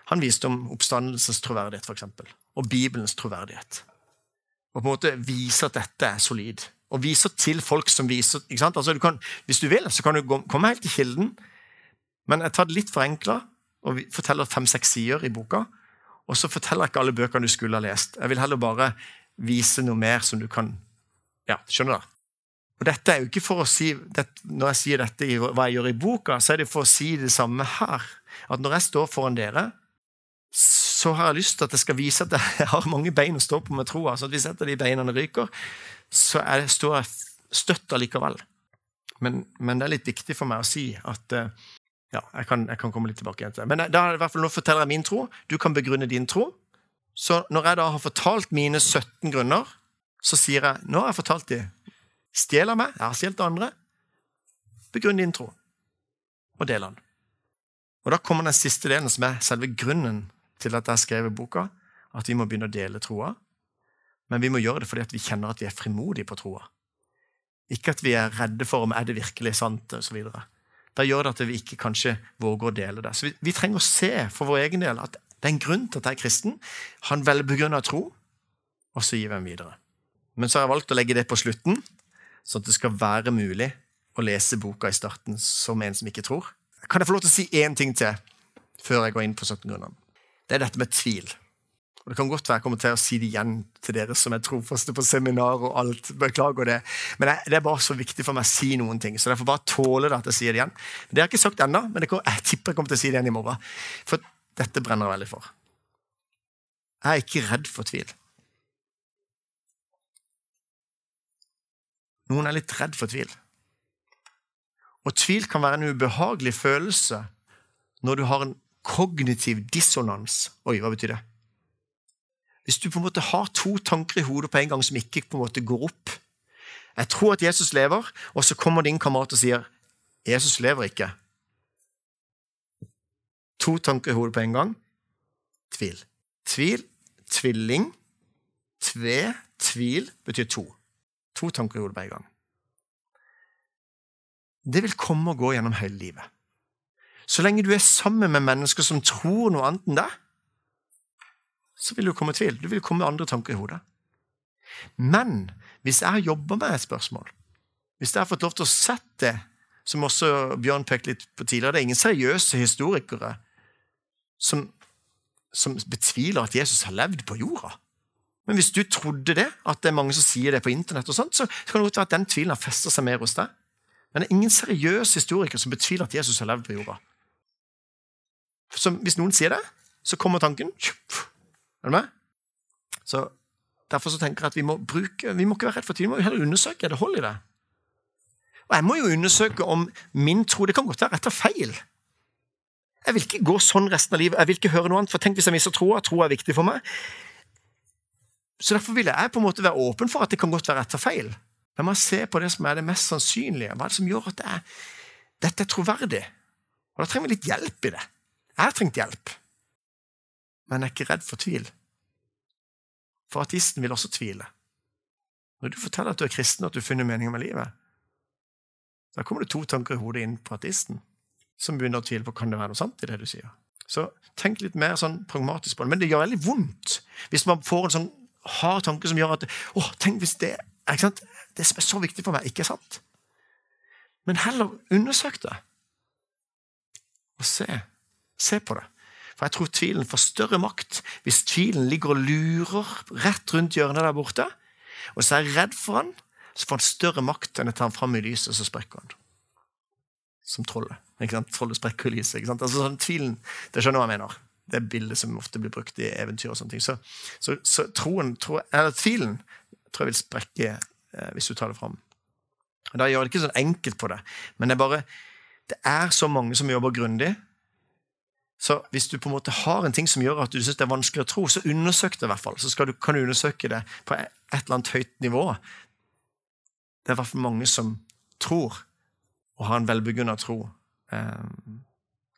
han viste om oppstandelsens troverdighet, eksempel, og Bibelens troverdighet. Og på en måte vise at dette er solid. Og viser til folk som viser altså du kan, Hvis du vil, så kan du komme helt til kilden men jeg tar det litt forenkla og forteller fem-seks sider i boka. Og så forteller jeg ikke alle bøkene du skulle ha lest. Jeg vil heller bare vise noe mer som du kan Ja, skjønner du? Og dette er jo ikke for å si, det, Når jeg sier dette i hva jeg gjør i boka, så er det for å si det samme her. At når jeg står foran dere, så har jeg lyst til at jeg skal vise at jeg har mange bein å stå på med troa. Så at hvis et av de beina ryker, så er, står jeg støtt allikevel. Men, men, det er litt viktig for meg å si at uh, ja, jeg kan, jeg kan, komme litt tilbake igjen til det. Men da, i hvert fall nå forteller jeg min tro. Du kan begrunne din tro. Så når jeg da har fortalt mine 17 grunner, så sier jeg nå har jeg fortalt de. Stjeler meg, jeg har stjålet andre. Begrunn din tro, og del den. Og Da kommer den siste delen, som er selve grunnen til at jeg skrev boka. At vi må begynne å dele troa. Men vi må gjøre det fordi vi kjenner at vi er frimodige på troa. Ikke at vi er redde for om er det virkelig sant, osv da gjør det at vi ikke kanskje våger å dele det. Så vi, vi, trenger å se for vår egen del at det er en grunn til at jeg er kristen. Han velbegrunna tro, og så gir vi den videre. Men så har jeg valgt å legge det på slutten, sånn at det skal være mulig å lese boka i starten som en som ikke tror. Kan jeg få lov til å si én ting til før jeg går inn på 17 grunner? Det er dette med tvil. Og Det kan godt være jeg kommer til å si det igjen til dere som er trofaste på seminar. og alt, beklager det. Men det er bare så viktig for meg å si noen ting. Så derfor bare tåle det at jeg sier det igjen. Det har jeg ikke sagt ennå, men jeg tipper jeg kommer til å si det igjen i morgen. For dette brenner jeg veldig for. Jeg er ikke redd for tvil. Noen er litt redd for tvil. Og tvil kan være en ubehagelig følelse når du har en kognitiv dissonans. Oi, hva betyr det? Hvis du på en måte har to tanker i hodet på en gang som ikke på en måte går opp Jeg tror at Jesus lever, og så kommer din kamerat og sier Jesus lever ikke. To tanker i hodet på en gang. Tvil. Tvil, tvilling, tve, tvil betyr to. To tanker i hodet på en gang. Det vil komme og gå gjennom hele livet. Så lenge du er sammen med mennesker som tror noe annet enn deg, så vil du komme tvil. Du vil komme med andre tanker i hodet. Men hvis jeg jobba med et spørsmål, hvis jeg har fått lov til å sette det, som også Bjørn pekte litt på tidligere, det er ingen seriøse historikere som, som betviler at Jesus har levd på jorda. Men hvis du trodde det, at det er mange som sier det på internett, og sånt, så kan det godt være at den tvilen har festa seg mer hos deg. Men det er ingen seriøs historiker som betviler at Jesus har levd på jorda. Så hvis noen sier det, så kommer tanken er du med? Så Derfor så tenker jeg at vi må bruke, vi må ikke være redd for tvil, vi må heller undersøke er det hold i det. Og jeg må jo undersøke om min tro Det kan godt være rett og feil. Jeg vil ikke gå sånn resten av livet. Jeg vil ikke høre noe annet, for tenk hvis jeg mister troa. Tro er viktig for meg. Så derfor vil jeg på en måte være åpen for at det kan godt være rett og feil. Men man ser på det som er det mest sannsynlige. Hva er det som gjør at det er, dette er troverdig? Og Da trenger vi litt hjelp i det. Jeg har trengt hjelp. Men jeg er ikke redd for tvil. For ateisten vil også tvile. Når du forteller at du er kristen og at du har funnet meningen med livet, da kommer det to tanker i hodet inn på ateisten som begynner å tvile på kan det være noe sant i det du sier. Så tenk litt mer sånn pragmatisk på det. Men det gjør veldig vondt hvis man får en sånn hard tanke som gjør at å, tenk hvis det, det som er så viktig for meg, ikke er sant. Men heller undersøk det. Og se. Se på det. For jeg tror tvilen får større makt hvis tvilen ligger og lurer rett rundt hjørnet der borte. Og så er jeg redd for han, så får han større makt enn jeg tar han fram i lyset, så sprekker han. Som trollet. Ikke sant? Trollet sprekker i lyset. Ikke sant? Altså, sånn, tvilen, Det skjønner hva jeg mener. Det er bildet som ofte blir brukt i eventyr. og sånne ting. Så, så, så troen, tro, eller tvilen tror jeg vil sprekke eh, hvis du tar det fram. Da gjør jeg det ikke sånn enkelt på det, men det er bare det er så mange som jobber grundig. Så hvis du på en måte har en ting som gjør at du syns det er vanskelig å tro, så undersøk det i hvert fall. Så du, kan du undersøke det på et eller annet høyt nivå. Det er i hvert fall mange som tror, og har en velbegrunna tro. Eh,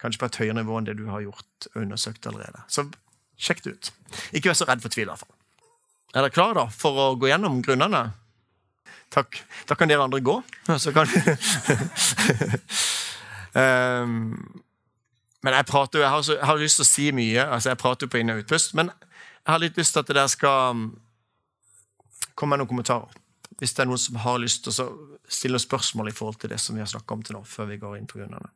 kanskje på et høyere nivå enn det du har gjort og undersøkt allerede. Så sjekk det ut. Ikke vær så redd for tvil, i hvert fall. Er dere klare da, for å gå gjennom grunnene? Takk. Da kan dere andre gå. Så kan um, Men jeg prater jeg jeg har, lyst til å si mye. altså Jeg prater jo på inn- og utpust. Men jeg har litt lyst til at det der skal um, komme med noen kommentarer. Hvis det er noen som har lyst til å stille noen spørsmål i forhold til det som vi har snakka om til nå, før vi går inn på grunnene.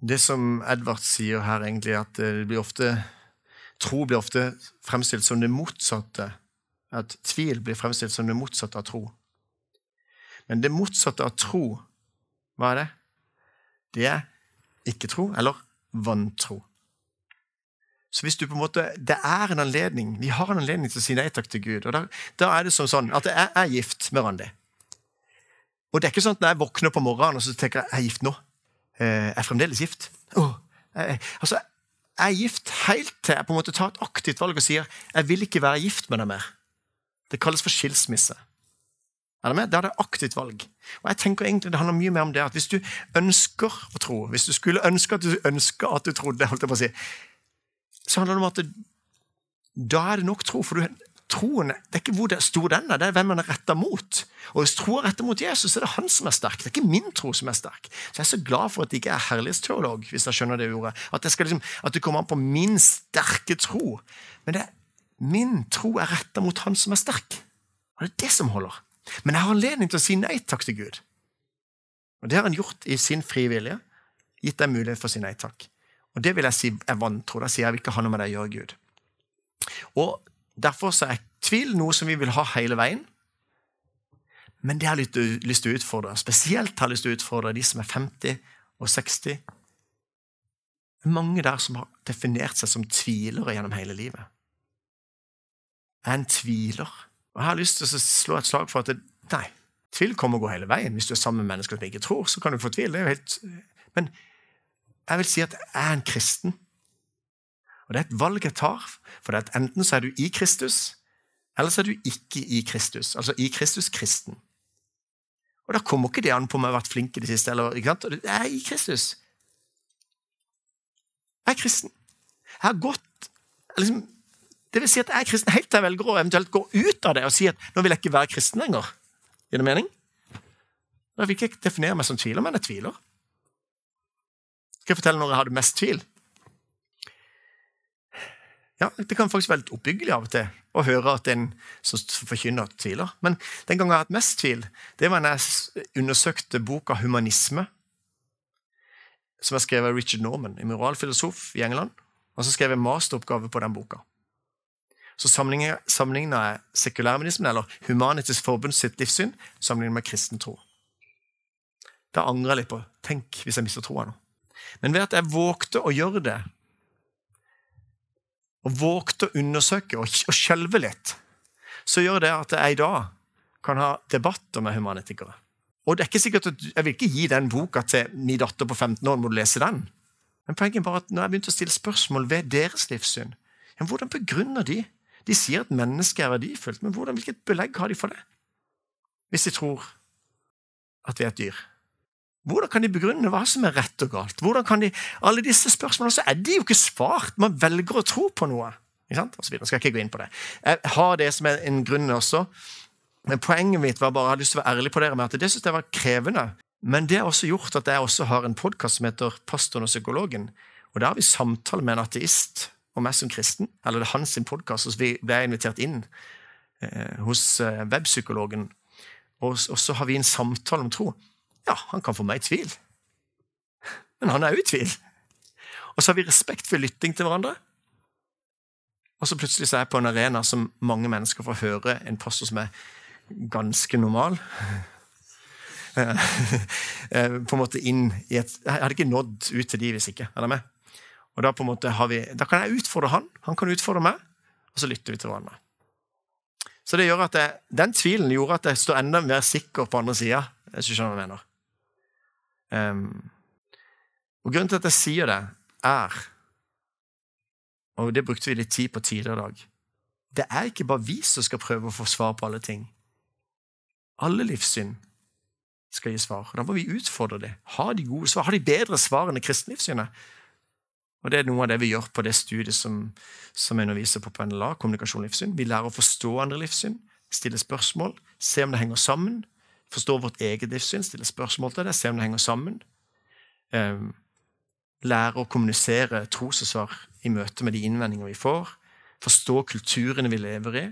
Det som Edvard sier her, egentlig, at det blir ofte, tro blir ofte fremstilt som det motsatte. At tvil blir fremstilt som det motsatte av tro. Men det motsatte av tro, hva er det? Det er ikke-tro, eller vantro. Så hvis du på en måte, Det er en anledning, vi har en anledning til å si nei takk til Gud. og Da, er det som sånn at jeg er gift med Randi. Og det er ikke sånn at når jeg våkner på morgenen og så tenker jeg, jeg er gift nå. Eh, jeg er fremdeles gift. Oh, jeg, altså, jeg er gift helt til jeg på en måte tar et aktivt valg og sier jeg vil ikke være gift med deg mer. Det kalles for skilsmisse. Er det med? Da er det aktivt valg. Og jeg tenker egentlig Det handler mye mer om det at hvis du ønsker å tro, hvis du skulle ønske at du ønsker at du trodde, holdt jeg på å si, så handler det om at det, da er det nok tro. For du, troen det er ikke hvor det stor den er, det er hvem den er retta mot. Og Hvis tro er retta mot Jesus, så er det han som er sterk. Det er ikke min tro som er sterk. Så Jeg er så glad for at det ikke er herlighetsteolog, hvis jeg skjønner det ordet. At det, liksom, at det kommer an på min sterke tro. Men det, min tro er retta mot han som er sterk. Og det er det som holder. Men jeg har anledning til å si nei takk til Gud. Og Det har han gjort i sin frivillige. Gitt deg mulighet for å si nei takk. Og det vil jeg si er vantro. Da sier jeg vil ikke ha noe med deg å gjøre, Gud. Og Derfor så er tvil noe som vi vil ha hele veien. Men det har jeg lyst til å utfordre. Spesielt har jeg lyst til å utfordre de som er 50 og 60. Det er mange der som har definert seg som tvilere gjennom hele livet. Jeg er en tviler. Og Jeg har lyst til å slå et slag for at det, nei, tvil kommer å gå hele veien. Hvis du er sammen med mennesker som ikke tror, så kan du få tvil. Det er jo helt... Men jeg vil si at jeg er en kristen. Og Det er et valg jeg tar. For det at enten så er du i Kristus, eller så er du ikke i Kristus. Altså i Kristus kristen. Og Da kommer ikke det an på om jeg har vært flink i det siste. eller, ikke sant? Jeg er i Kristus. Jeg er kristen. Jeg har gått liksom, Det vil si at jeg er kristen helt til jeg velger å eventuelt gå ut av det og si at nå vil jeg ikke være kristen lenger. Gir det mening? Da vil jeg ikke definere meg som tviler, men jeg tviler. Skal jeg fortelle når jeg hadde mest tvil? Ja, Det kan faktisk være litt oppbyggelig av og til å høre at en som forkynner, tviler. Men den gangen jeg har hatt mest tvil, det var når jeg undersøkte boka 'Humanisme', som er skrevet av Richard Norman, en moralfilosof i England. Og så skrev jeg masteroppgave på den boka. Så sammenligna jeg sekulærminismen, eller Humanitisk Forbund sitt livssyn, sammenlignet med kristen tro. Da angrer jeg litt på Tenk hvis jeg mister troa nå. Men ved at jeg vågte å gjøre det og vågte å undersøke og, skjelve litt, så gjør det at jeg i dag kan ha debatter med humanetikere. Og det er ikke sikkert at Jeg vil ikke gi den boka til min datter på 15 år. må du lese den. Men poenget er bare at når jeg begynte å stille spørsmål ved deres livssyn, hvordan begrunner de? De sier at mennesket er verdifullt, men hvordan, hvilket belegg har de for det? Hvis de tror at vi er et dyr. Hvordan kan de begrunne hva som er rett og galt? Hvordan kan de, Alle disse spørsmålene så er de jo ikke svart. Man velger å tro på noe. Ikke sant? Og så videre. Skal jeg ikke gå inn på det. Jeg har det som er en grunn også. Men poenget mitt var bare, jeg hadde lyst til å være ærlig på dere med at det synes jeg var krevende. Men det har også gjort at jeg også har en podkast som heter Pastoren og psykologen. Og Der har vi samtale med en ateist og meg som kristen. Eller det er hans podkast, og vi ble invitert inn eh, hos eh, webpsykologen. Og, og, så har vi en samtale om tro. Ja, han kan få meg i tvil. Men han er jo i tvil. Og så har vi respekt for lytting til hverandre. Og så plutselig så er jeg på en arena som mange mennesker får høre en pastor som er ganske normal. Eh, på en måte inn i et Jeg hadde ikke nådd ut til de hvis ikke. Er det med? Og da, på en måte har vi, da kan jeg utfordre han, han kan utfordre meg, og så lytter vi til hverandre. Så det gjør at jeg, Den tvilen gjorde at jeg står enda mer sikker på andre sida. Hvis du skjønner hva jeg mener. Um, og Grunnen til at jeg sier det, er Og det brukte vi litt tid på tidligere i dag. Det er ikke bare vi som skal prøve å få svar på alle ting. Alle livssyn skal gi svar. Da må vi utfordre dem. Har de gode svar? Har de bedre svar enn det kristne livssynet? Og Det er noe av det vi gjør på det studiet som, som jeg underviser på på NLA, kommunikasjon og livssyn. Vi lærer å forstå andre livssyn, stille spørsmål, se om det henger sammen, forstå vårt eget livssyn, stille spørsmål til det, se om det henger sammen. Um, lære å kommunisere trosesvar i møte med de innvendinger vi får. Forstå kulturene vi lever i.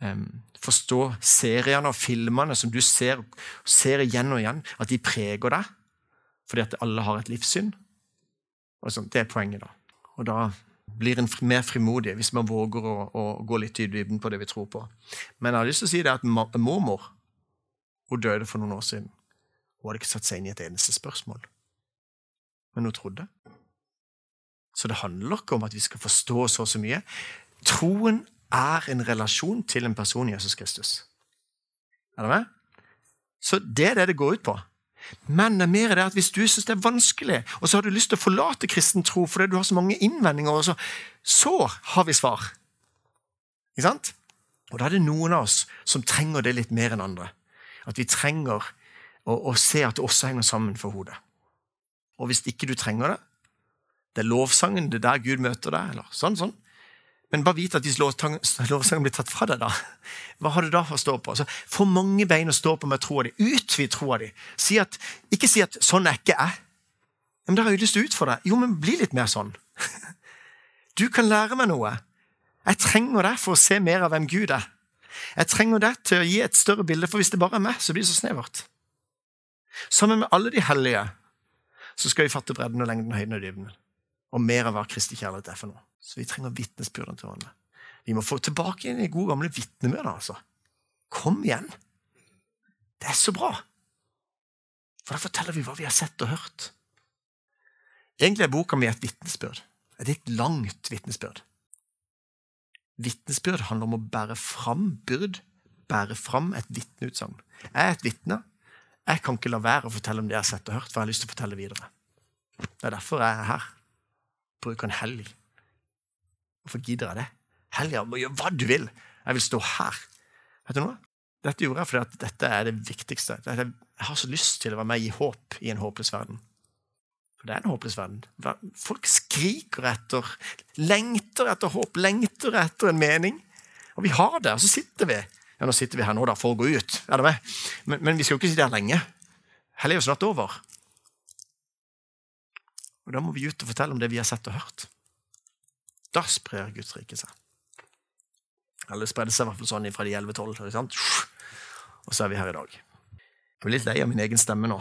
Um, forstå seriene og filmene som du ser, ser igjen og igjen, at de preger deg fordi at alle har et livssyn. Sånn, det er poenget, da. Og da blir en mer frimodig hvis man våger å, å gå litt i dybden på det vi tror på. Men jeg har lyst til å si det at mormor hun døde for noen år siden. Hun hadde ikke satt seg inn i et eneste spørsmål. Men hun trodde. Så det handler ikke om at vi skal forstå så og så mye. Troen er en relasjon til en person i Jesus Kristus. Er det med? Så det er det det går ut på. Men det er mer det at hvis du syns det er vanskelig, og så har du lyst til å forlate kristen tro fordi du har så mange innvendinger, så, så har vi svar. Ikke sant? Og da er det noen av oss som trenger det litt mer enn andre. At vi trenger å, å se at det også henger sammen for hodet. Og hvis ikke du trenger det, det er lovsangen, det er der Gud møter deg, eller sånn, sånn. Men bare vite at hvis lovsangen blir tatt fra deg, da, hva har du da for å stå på? Altså, Få mange bein å stå på med troa di. Utvid troa di. Si at, ikke si at 'sånn er ikke jeg'. Men da har jeg lyst til å utfordre deg. Jo, men bli litt mer sånn. Du kan lære meg noe. Jeg trenger deg for å se mer av hvem Gud er. Jeg trenger deg til å gi et større bilde, for hvis det bare er meg, så blir det så snevert. Sammen med alle de hellige så skal vi fatte bredden og lengden og høyden og dybden. Og mer av hva Kristi kjærlighet er for noe. Så vi trenger vitnesbyrdene til hverandre. Vi må få tilbake inn i gode, gamle vitnemøtene. Altså. Kom igjen! Det er så bra! For da forteller vi hva vi har sett og hørt. Egentlig er boka mi et vitnesbyrd. Et litt langt vitnesbyrd. Vitnesbyrd handler om å bære fram byrd, bære fram et vitneutsagn. Jeg er et vitne. Jeg kan ikke la være å fortelle om det jeg har sett og hørt, for jeg har lyst til å fortelle videre. Det er derfor jeg er her. Bruker en helg. Hvorfor gidder jeg det? Helga må gjøre hva du vil. Jeg vil stå her. Vet du noe? Dette gjorde jeg fordi dette er det viktigste. Jeg har så lyst til å være med i håp i en håpløs verden. For det er en håpløs verden. Folk skriker etter, lengter etter håp, lengter etter en mening. Og vi har det, og så sitter vi. Ja, nå sitter vi her nå, da, for å gå ut. Er det med? Men, men vi skal jo ikke sitte her lenge. Hellig er jo snart over. Og Da må vi ut og fortelle om det vi har sett og hørt. Da sprer Guds rike seg. Eller det spredde seg i hvert fall sånn fra de 11-12. Og så er vi her i dag. Jeg blir litt lei av min egen stemme nå.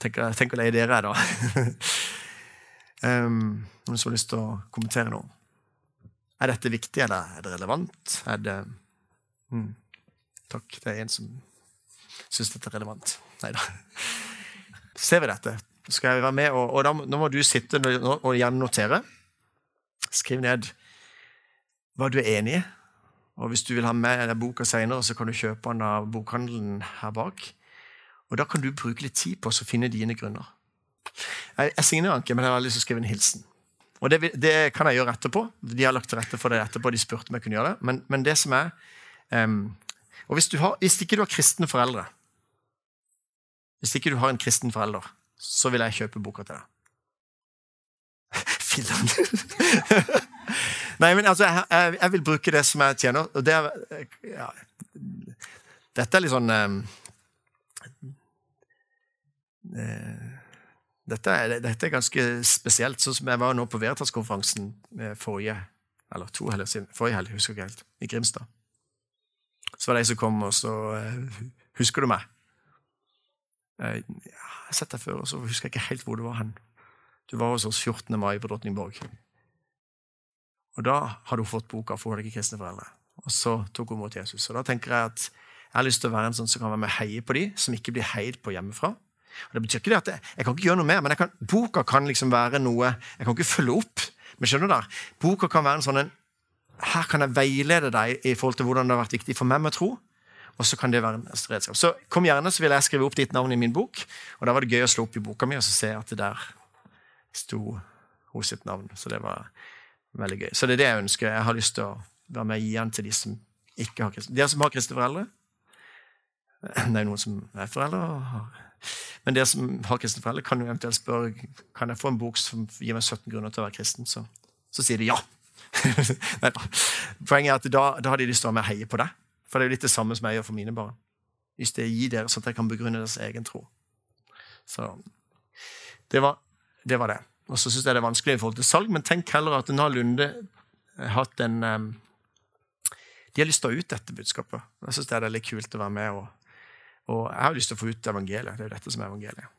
Tenk, hvor lei dere er, da. um, noen som har lyst til å kommentere noe? Er dette viktig, eller er det relevant? Er det mm. Takk. Det er en som syns dette er relevant. Nei da. Ser vi dette? Skal jeg være med? Og, og da, nå må du sitte og gjerne notere. Skriv ned hva du er enig i, Og Hvis du vil ha med boka senere, så kan du kjøpe den av bokhandelen her bak. Og Da kan du bruke litt tid på å finne dine grunner. Jeg, jeg signerer ikke, men jeg har lyst til å skrive en hilsen. Og det, det, kan jeg gjøre etterpå. De har lagt til rette for det etterpå. De spurte om jeg kunne gjøre det. Men, men det som er um, Og hvis, har, hvis, ikke du har kristne foreldre Hvis ikke du har en kristen forelder, så vil jeg kjøpe boka til deg. Filler'n. Nei, men altså, jeg, jeg, jeg, vil bruke det som jeg tjener. Og det er ja, Dette er litt sånn um, uh, dette dette er, ganske spesielt. Sånn som jeg var nå på Veritas-konferansen eh, forrige eller to helger siden, forrige helg, husker ikke helt, i Grimstad. Så var det ei som kom, og så uh, Husker du meg? Ja, jeg har sett deg før, og så husker jeg ikke helt hvor du var hen. Du var hos oss 14. mai på Drottningborg. Og da hadde hun fått boka 'Får deg kristne foreldre'. Og så tok hun mot Jesus. Og da tenker jeg at jeg har lyst til å være en sånn som kan være med og heie på de, som ikke blir heid på hjemmefra. Og det betyr ikke det at jeg, jeg kan ikke gjøre noe mer, men kan, boka kan liksom være noe Jeg kan ikke følge opp. Men skjønner du der? Boka kan være en sånn en, Her kan jeg veilede deg i forhold til hvordan det har vært viktig for meg med tro. Og så kan det være en redskap. Så kom gjerne, så vil jeg skrive opp ditt navn i min bok. Og da var det gøy å slå opp i boka mi og så se at det der sto hos sitt navn. Så det var veldig gøy. Så det er det jeg ønsker. Jeg har lyst til å være med og gi igjen til de som ikke har kristne. Dere som har kristne foreldre. Det er noen som er foreldre. men dere som har kristne foreldre, kan jo eventuelt spørre kan jeg få en bok som gir meg 17 grunner til å være kristen. Så, så sier de ja. Poenget er at da, da, har de lyst til å være med og heie på deg. For det er jo litt det samme som jeg gjør for mine barn. Hvis det gir dere, sånn at jeg kan begrunne deres egen tro. Så det var det. Var det. Og så syns jeg det er vanskelig i forhold til salg, men tenk heller at en har Lunde hatt en um, De har lyst til å ut dette budskapet. Jeg syns det er litt kult å være med og og jeg har lyst til å få ut evangeliet. Det er jo dette som er evangeliet.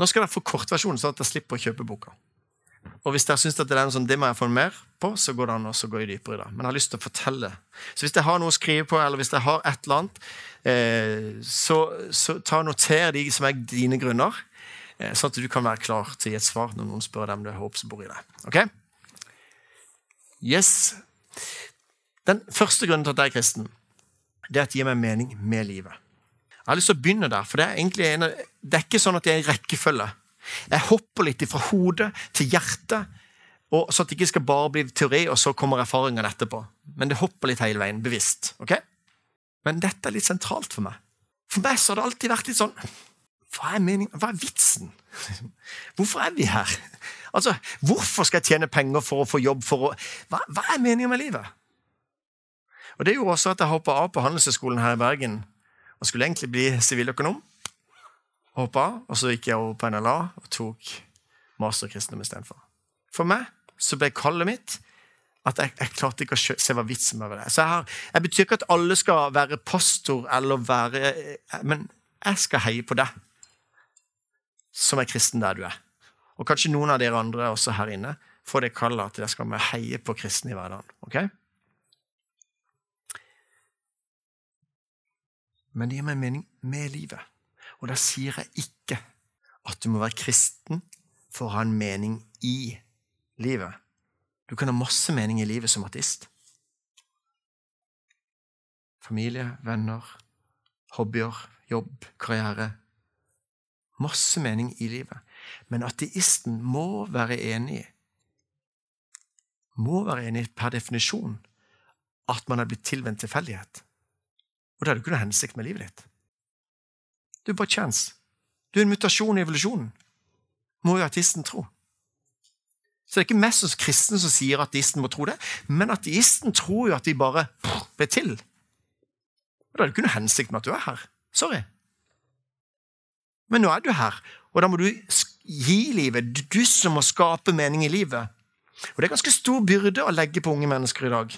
Nå skal dere få kortversjonen, sånn at dere slipper å kjøpe boka. Og hvis dere syns det er sånn, det må jeg få mer på, så går det an å gå dypere i det. Men jeg har lyst til å fortelle. Så hvis jeg har noe å skrive på, eller hvis jeg har et eller annet, eh, så, så ta og noter de som er dine grunner, sånn at du kan være klar til å gi et svar når noen spør deg om det er håp som bor i deg. Ok? Yes. Den første grunnen til at jeg er kristen, det er at det gir meg mening med livet. Jeg har lyst til å begynne der, for det er en, det er ikke sånn at det er en rekkefølge. Jeg hopper litt fra hodet til hjertet, og så at det ikke skal bare bli teori, og så kommer erfaringene etterpå. Men det hopper litt hele veien, bevisst. ok? Men dette er litt sentralt for meg. For meg så har det alltid vært litt sånn Hva er meningen? Hva er vitsen? Hvorfor er vi her? Altså, Hvorfor skal jeg tjene penger for å få jobb? Å, hva, hva er meningen med livet? Og Det gjorde også at jeg hoppa av på Handelshøyskolen her i Bergen og skulle egentlig bli siviløkonom. Hoppa av, og så gikk jeg over på NLA og tok master i kristendom istedenfor. For meg så ble kallet mitt at jeg, jeg klarte ikke å se hva vitsen med det Så jeg, har, jeg betyr ikke at alle skal være pastor eller være Men jeg skal heie på deg som er kristen der du er. Og kanskje noen av dere andre også her inne får det kallet at dere skal heie på kristne i hverdagen. Okay? men det gir meg mening med livet. Og da sier jeg ikke at du må være kristen for å ha en mening i livet. Du kan ha masse mening i livet som ateist. Familie, venner, hobbyer, jobb, karriere. Masse mening i livet. Men ateisten må være enig Må være enig per definisjon at man er blitt tilvendt tilfeldighet. Og da har du ikke noe hensikt med livet ditt. Du er bare chance. Du er en mutasjon i evolusjonen, må jo ateisten tro. Så det er ikke mest hos kristen som sier at ateisten må tro det, men ateisten tror jo at de bare ble til. Og Da er det ikke noe hensikt med at du er her. Sorry. Men nå er du her, og da må du gi livet. Du som må skape mening i livet. Og det er ganske stor byrde å legge på unge mennesker i dag.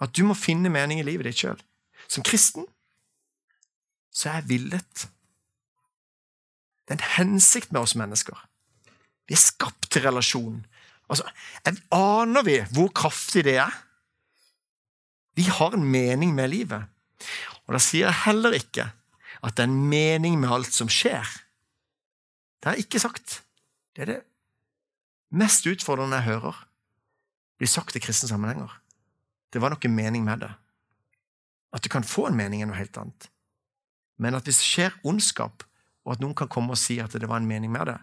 At du må finne mening i livet ditt sjøl. Som kristen så er jeg villet. Det er en hensikt med oss mennesker. Vi er skapt til relasjon. Altså, Aner vi hvor kraftig det er? Vi har en mening med livet. Og da sier jeg heller ikke at det er en mening med alt som skjer. Det har jeg ikke sagt. Det er det mest utfordrende jeg hører blir sagt i kristne sammenhenger. det var noe mening med det. At du kan få en mening er noe helt annet. Men at hvis det skjer ondskap, og at noen kan komme og si at det var en mening med det,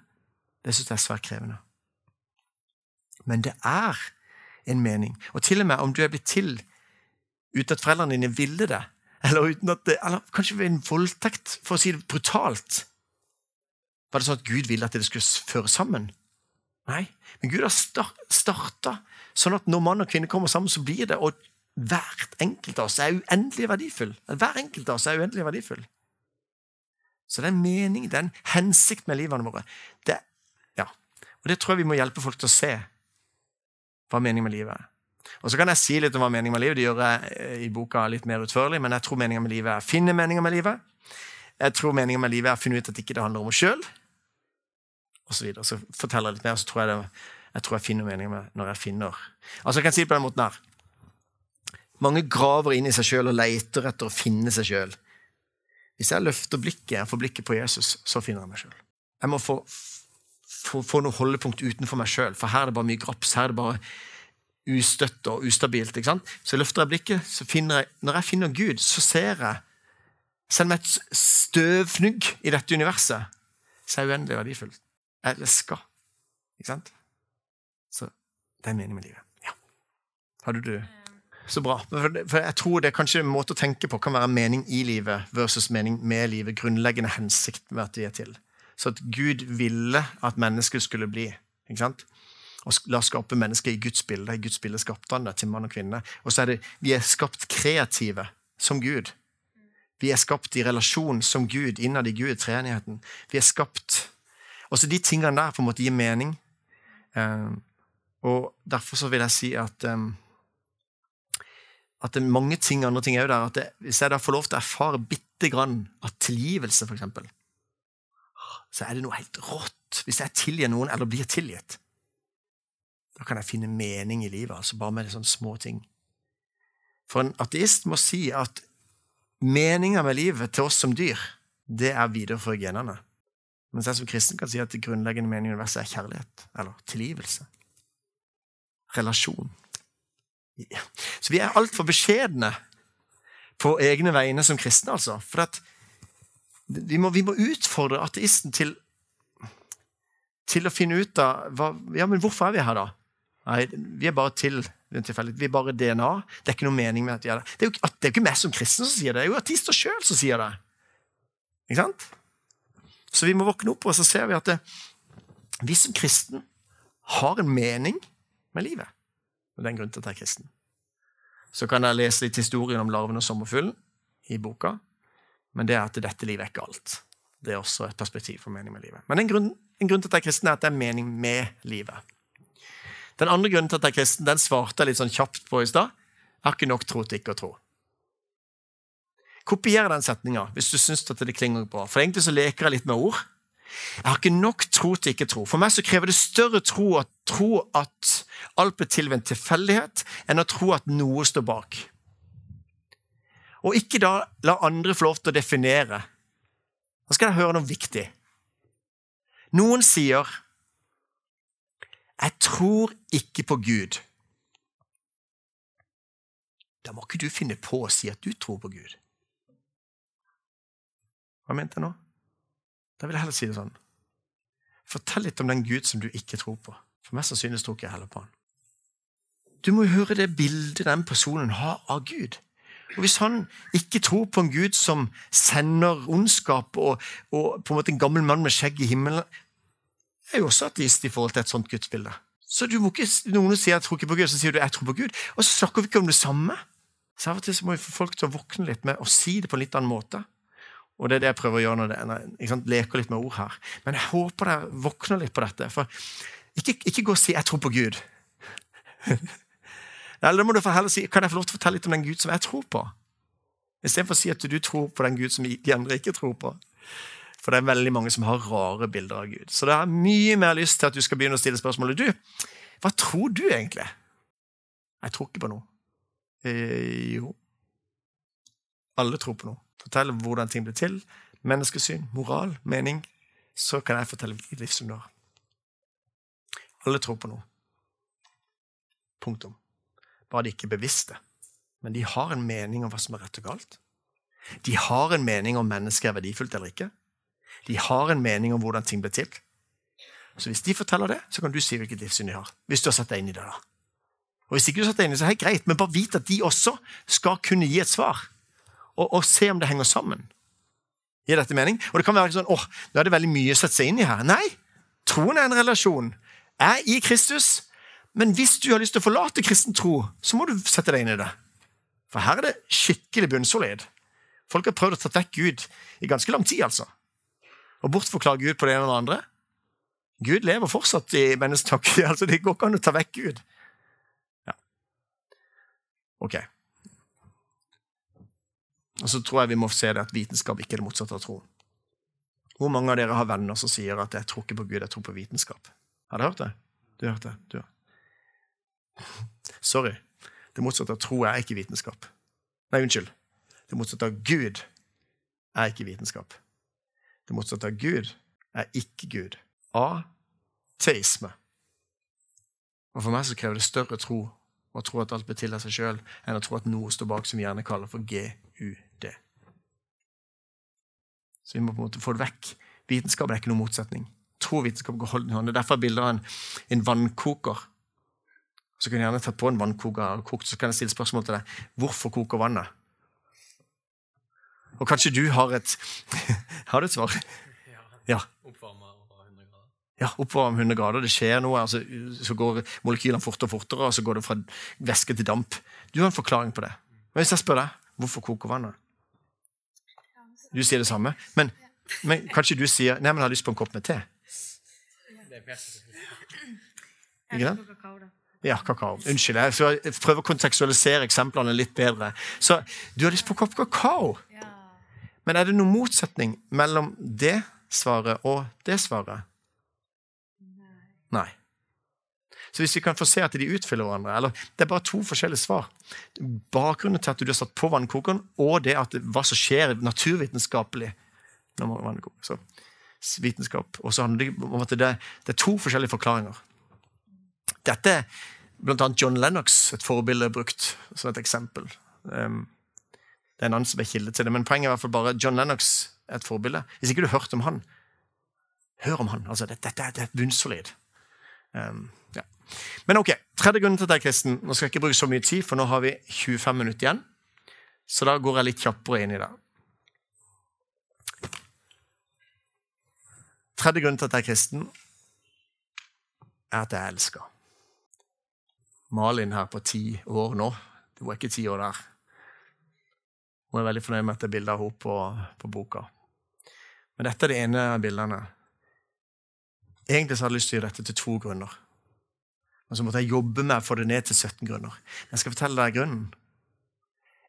det syns jeg er svært krevende. Men det er en mening. Og til og med om du er blitt til uten at foreldrene dine ville det, eller, det, eller kanskje ved en voldtekt, for å si det brutalt Var det sånn at Gud ville at det skulle føre sammen? Nei, men Gud har starta sånn at når mann og kvinne kommer sammen, så blir det. Og hvert enkelt av oss er uendelig verdifull. Hver enkelt av oss er uendelig verdifull. Så det er en mening, det er en hensikt med livene våre. Det, ja. Og det tror jeg vi må hjelpe folk til å se hva meningen med livet er. Og Så kan jeg si litt om hva meningen med livet Det gjør jeg eh, i boka litt mer utførlig, men jeg tror meningen med livet er å finne meningen med livet. Jeg tror meningen med livet er å finne ut at ikke det handler om oss sjøl. Og så, videre. så forteller jeg litt mer, og så tror jeg, det, jeg tror jeg finner meningen med når jeg finner. Altså Jeg kan si det på den måten her. Mange graver inn i seg sjøl og leter etter å finne seg sjøl. Hvis jeg løfter blikket, jeg får blikket på Jesus, så finner jeg meg sjøl. Jeg må få, få, få noe holdepunkt utenfor meg sjøl, for her er det bare mye graps. Her er det bare ustøtt og ustabilt. ikke sant? Så løfter jeg blikket, så finner jeg, når jeg finner Gud, så ser jeg Selv med et støvfnugg i dette universet, så er jeg uendelig verdifull. Jeg elsker. Ikke sant? Så det er meningen med livet. Ja. Har du det? Så bra. For jeg tror det er kanskje en måte å tenke på kan være mening i livet versus mening med livet. Grunnleggende hensikt med at de er til. Så at Gud ville at mennesket skulle bli. ikke sant? Og la skape mennesker i Guds bilde. I Guds bilde skapte han det til mann og kvinne. Og så er det, vi er skapt kreative som Gud. Vi er skapt i relasjon som Gud, innad i Gud, treenigheten. Vi er skapt Også de tingene der på en måte gir mening. Eh, og derfor så vil jeg si at um, at det er mange ting, andre ting er der, at det, Hvis jeg da får lov til å erfare bitte grann av tilgivelse, f.eks., så er det noe helt rått hvis jeg tilgir noen eller blir tilgitt. Da kan jeg finne mening i livet, altså bare med sånne små ting. For en ateist må si at meninga med livet til oss som dyr, det er videreføre genene. Mens jeg som kristen kan si at det grunnleggende meningen i universet er kjærlighet, eller tilgivelse. Relasjon. Så vi er altfor beskjedne på egne vegne som kristne, altså. For vi må, vi, må, utfordre ateisten til, til å finne ut av hva, ja, men hvorfor er vi her, da? Nei, vi er bare til Vi er bare DNA. Det er ikke noe mening med at vi er det. Det er jo det er ikke meg som kristen som sier det, det er jo artister sjøl som sier det. Ikke sant? Så vi må våkne opp, og så ser vi at det, vi som kristen har en mening med livet. Og det er en grunn til at jeg er kristen. Så kan jeg lese litt historien om larven og sommerfuglen i boka, men det er at dette livet er ikke alt. Det er også et perspektiv for mening med livet. Men en grunn, en grunn til at jeg er kristen, er at det er mening med livet. Den andre grunnen til at jeg er kristen, den svarte jeg litt sånn kjapt på i stad. Jeg har ikke nok tro til ikke å tro. Kopier den setninga hvis du syns det klinger bra. For egentlig så leker jeg litt med ord. Jeg har ikke nok tro til ikke tro. For meg så krever det større tro at, tro at alt blir til ved en tilfeldighet, enn å tro at noe står bak. Og ikke da la andre få lov til å definere. Nå skal jeg høre noe viktig. Noen sier 'Jeg tror ikke på Gud'. Da må ikke du finne på å si at du tror på Gud. Hva mente jeg nå? Da vil jeg heller si det sånn. Fortell litt om den Gud som du ikke tror på. For mest sannsynlig tror ikke jeg heller på han. Du må jo høre det bildet den personen har av Gud. Og Hvis han ikke tror på en Gud som sender ondskap, og, og på en måte en gammel mann med skjegg i himmelen er jo også ateist i forhold til et sånt gudsbilde. Så du må ikke, Noen sier 'jeg tror ikke på Gud', så sier du 'jeg tror på Gud'. Og så snakker vi ikke om det samme. Så Av og til så må vi få folk til å våkne litt med å si det på en litt annen måte. Og det er det jeg prøver å gjøre når jeg leker litt med ord her. Men jeg håper dere våkner litt på dette. For ikke, ikke gå og si 'jeg tror på Gud'. Eller da må du heller si 'kan jeg få lov til å fortelle litt om den Gud som jeg tror på'? Istedenfor å si at du tror på den Gud som de andre ikke tror på. For det er veldig mange som har rare bilder av Gud. Så det er mye mer lyst til at du skal begynne å stille spørsmålet. Du, hva tror du egentlig? Jeg tror ikke på noe. Eh, jo. Alle tror på noe Fortell hvordan ting blir til, menneskesyn, moral, mening, så kan jeg fortelle hvilket liv som du har. Alle tror på noe. Punktum. Bare de ikke er bevisste men de har en mening om hva som er rett og galt. De har en mening om mennesket er verdifullt eller ikke. De har en mening om hvordan ting ble til. Så hvis de forteller det, så kan du si hvilket livssyn de har. Hvis du har satt deg inn i det. da. Og Hvis ikke du har satt deg inn i det, så er det greit, men bare vit at de også skal kunne gi et svar. Og, og se om det henger sammen. Gir dette mening? Og det kan være sånn, åh, nå er det veldig mye å sette seg inn i her. Nei, troen er en relasjon. Er i Kristus. Men hvis du har lyst til å forlate kristen tro, så må du sette deg inn i det. For her er det skikkelig bunnsolid. Folk har prøvd å ta vekk Gud i ganske lang tid, altså. Og bortforklare Gud på det ene og det andre. Gud lever fortsatt i mennesketanken. Altså, det går ikke an å ta vekk Gud. Ja. Ok. Og så tror jeg vi må se det at vitenskap ikke er det motsatte av tro. Hvor mange av dere har venner som sier at 'jeg tror ikke på Gud, jeg tror på vitenskap'? Har dere hørt det? Du har hørt det? Du. Sorry. Det motsatte av tro er ikke vitenskap. Nei, unnskyld. Det motsatte av Gud er ikke vitenskap. Det motsatte av Gud er ikke Gud. Ateisme. Og For meg så krever det større tro å tro at alt blir til av seg sjøl, enn å tro at noe står bak som vi gjerne kaller for GUD. Så vi må på en måte få det vekk. Vitenskapen er ikke noen motsetning. Tro og vitenskap går hånd i hånd. Det er derfor er bildet av en, en vannkoker. Så kan jeg gjerne tatt på en vannkoker og kokt, så kan jeg stille spørsmål til deg. Hvorfor koker vannet? Og kanskje du har et Har du et svar? Ja. Ja, oppvarme 100 grader. Det skjer noe. Altså, så går molekylene fortere og fortere, og så går det fra væske til damp. Du har en forklaring på det. Men hvis jeg spør deg hvorfor koker vannet? Du sier det samme. Men, men kanskje du sier nei, men jeg har lyst på en kopp med te? Ikke sant? Ja, kakao. Unnskyld. Jeg prøver å kontekstualisere eksemplene litt bedre. Så du har lyst på en kopp kakao. Men er det noen motsetning mellom det svaret og det svaret? Nei. Så hvis vi kan få se at de utfyller hverandre eller Det er bare to forskjellige svar. Bakgrunnen til at du har satt på vannkokeren, og det at hva som skjer naturvitenskapelig når man vannkoker. Så vitenskap. Og så handler det om at det, det er to forskjellige forklaringer. Dette er blant annet John Lennox et forbilde brukt som et eksempel. Um, det er en annen som er kilde til det, men poenget er i hvert fall bare John Lennox er et forbilde. Hvis ikke du har hørt om han, hør om han. Altså, dette, dette er bunnsolid. Um, ja. Men ok, tredje grunnen til at jeg er kristen Nå skal jeg ikke bruke så mye tid, for nå har vi 25 minutter igjen. Så da går jeg litt kjappere inn i det. Tredje grunn til at jeg er kristen, er at jeg elsker. Malin her på ti år nå. Det var ikke ti år der. Hun er veldig fornøyd med at det er bilde av henne på, på, boka. Men dette er det ene av bildene. Egentlig så hadde jeg lyst til å gjøre dette til to grunner. Men så måtte jeg jobbe med å få det ned til 17 grunner. Men Jeg skal fortelle deg grunnen.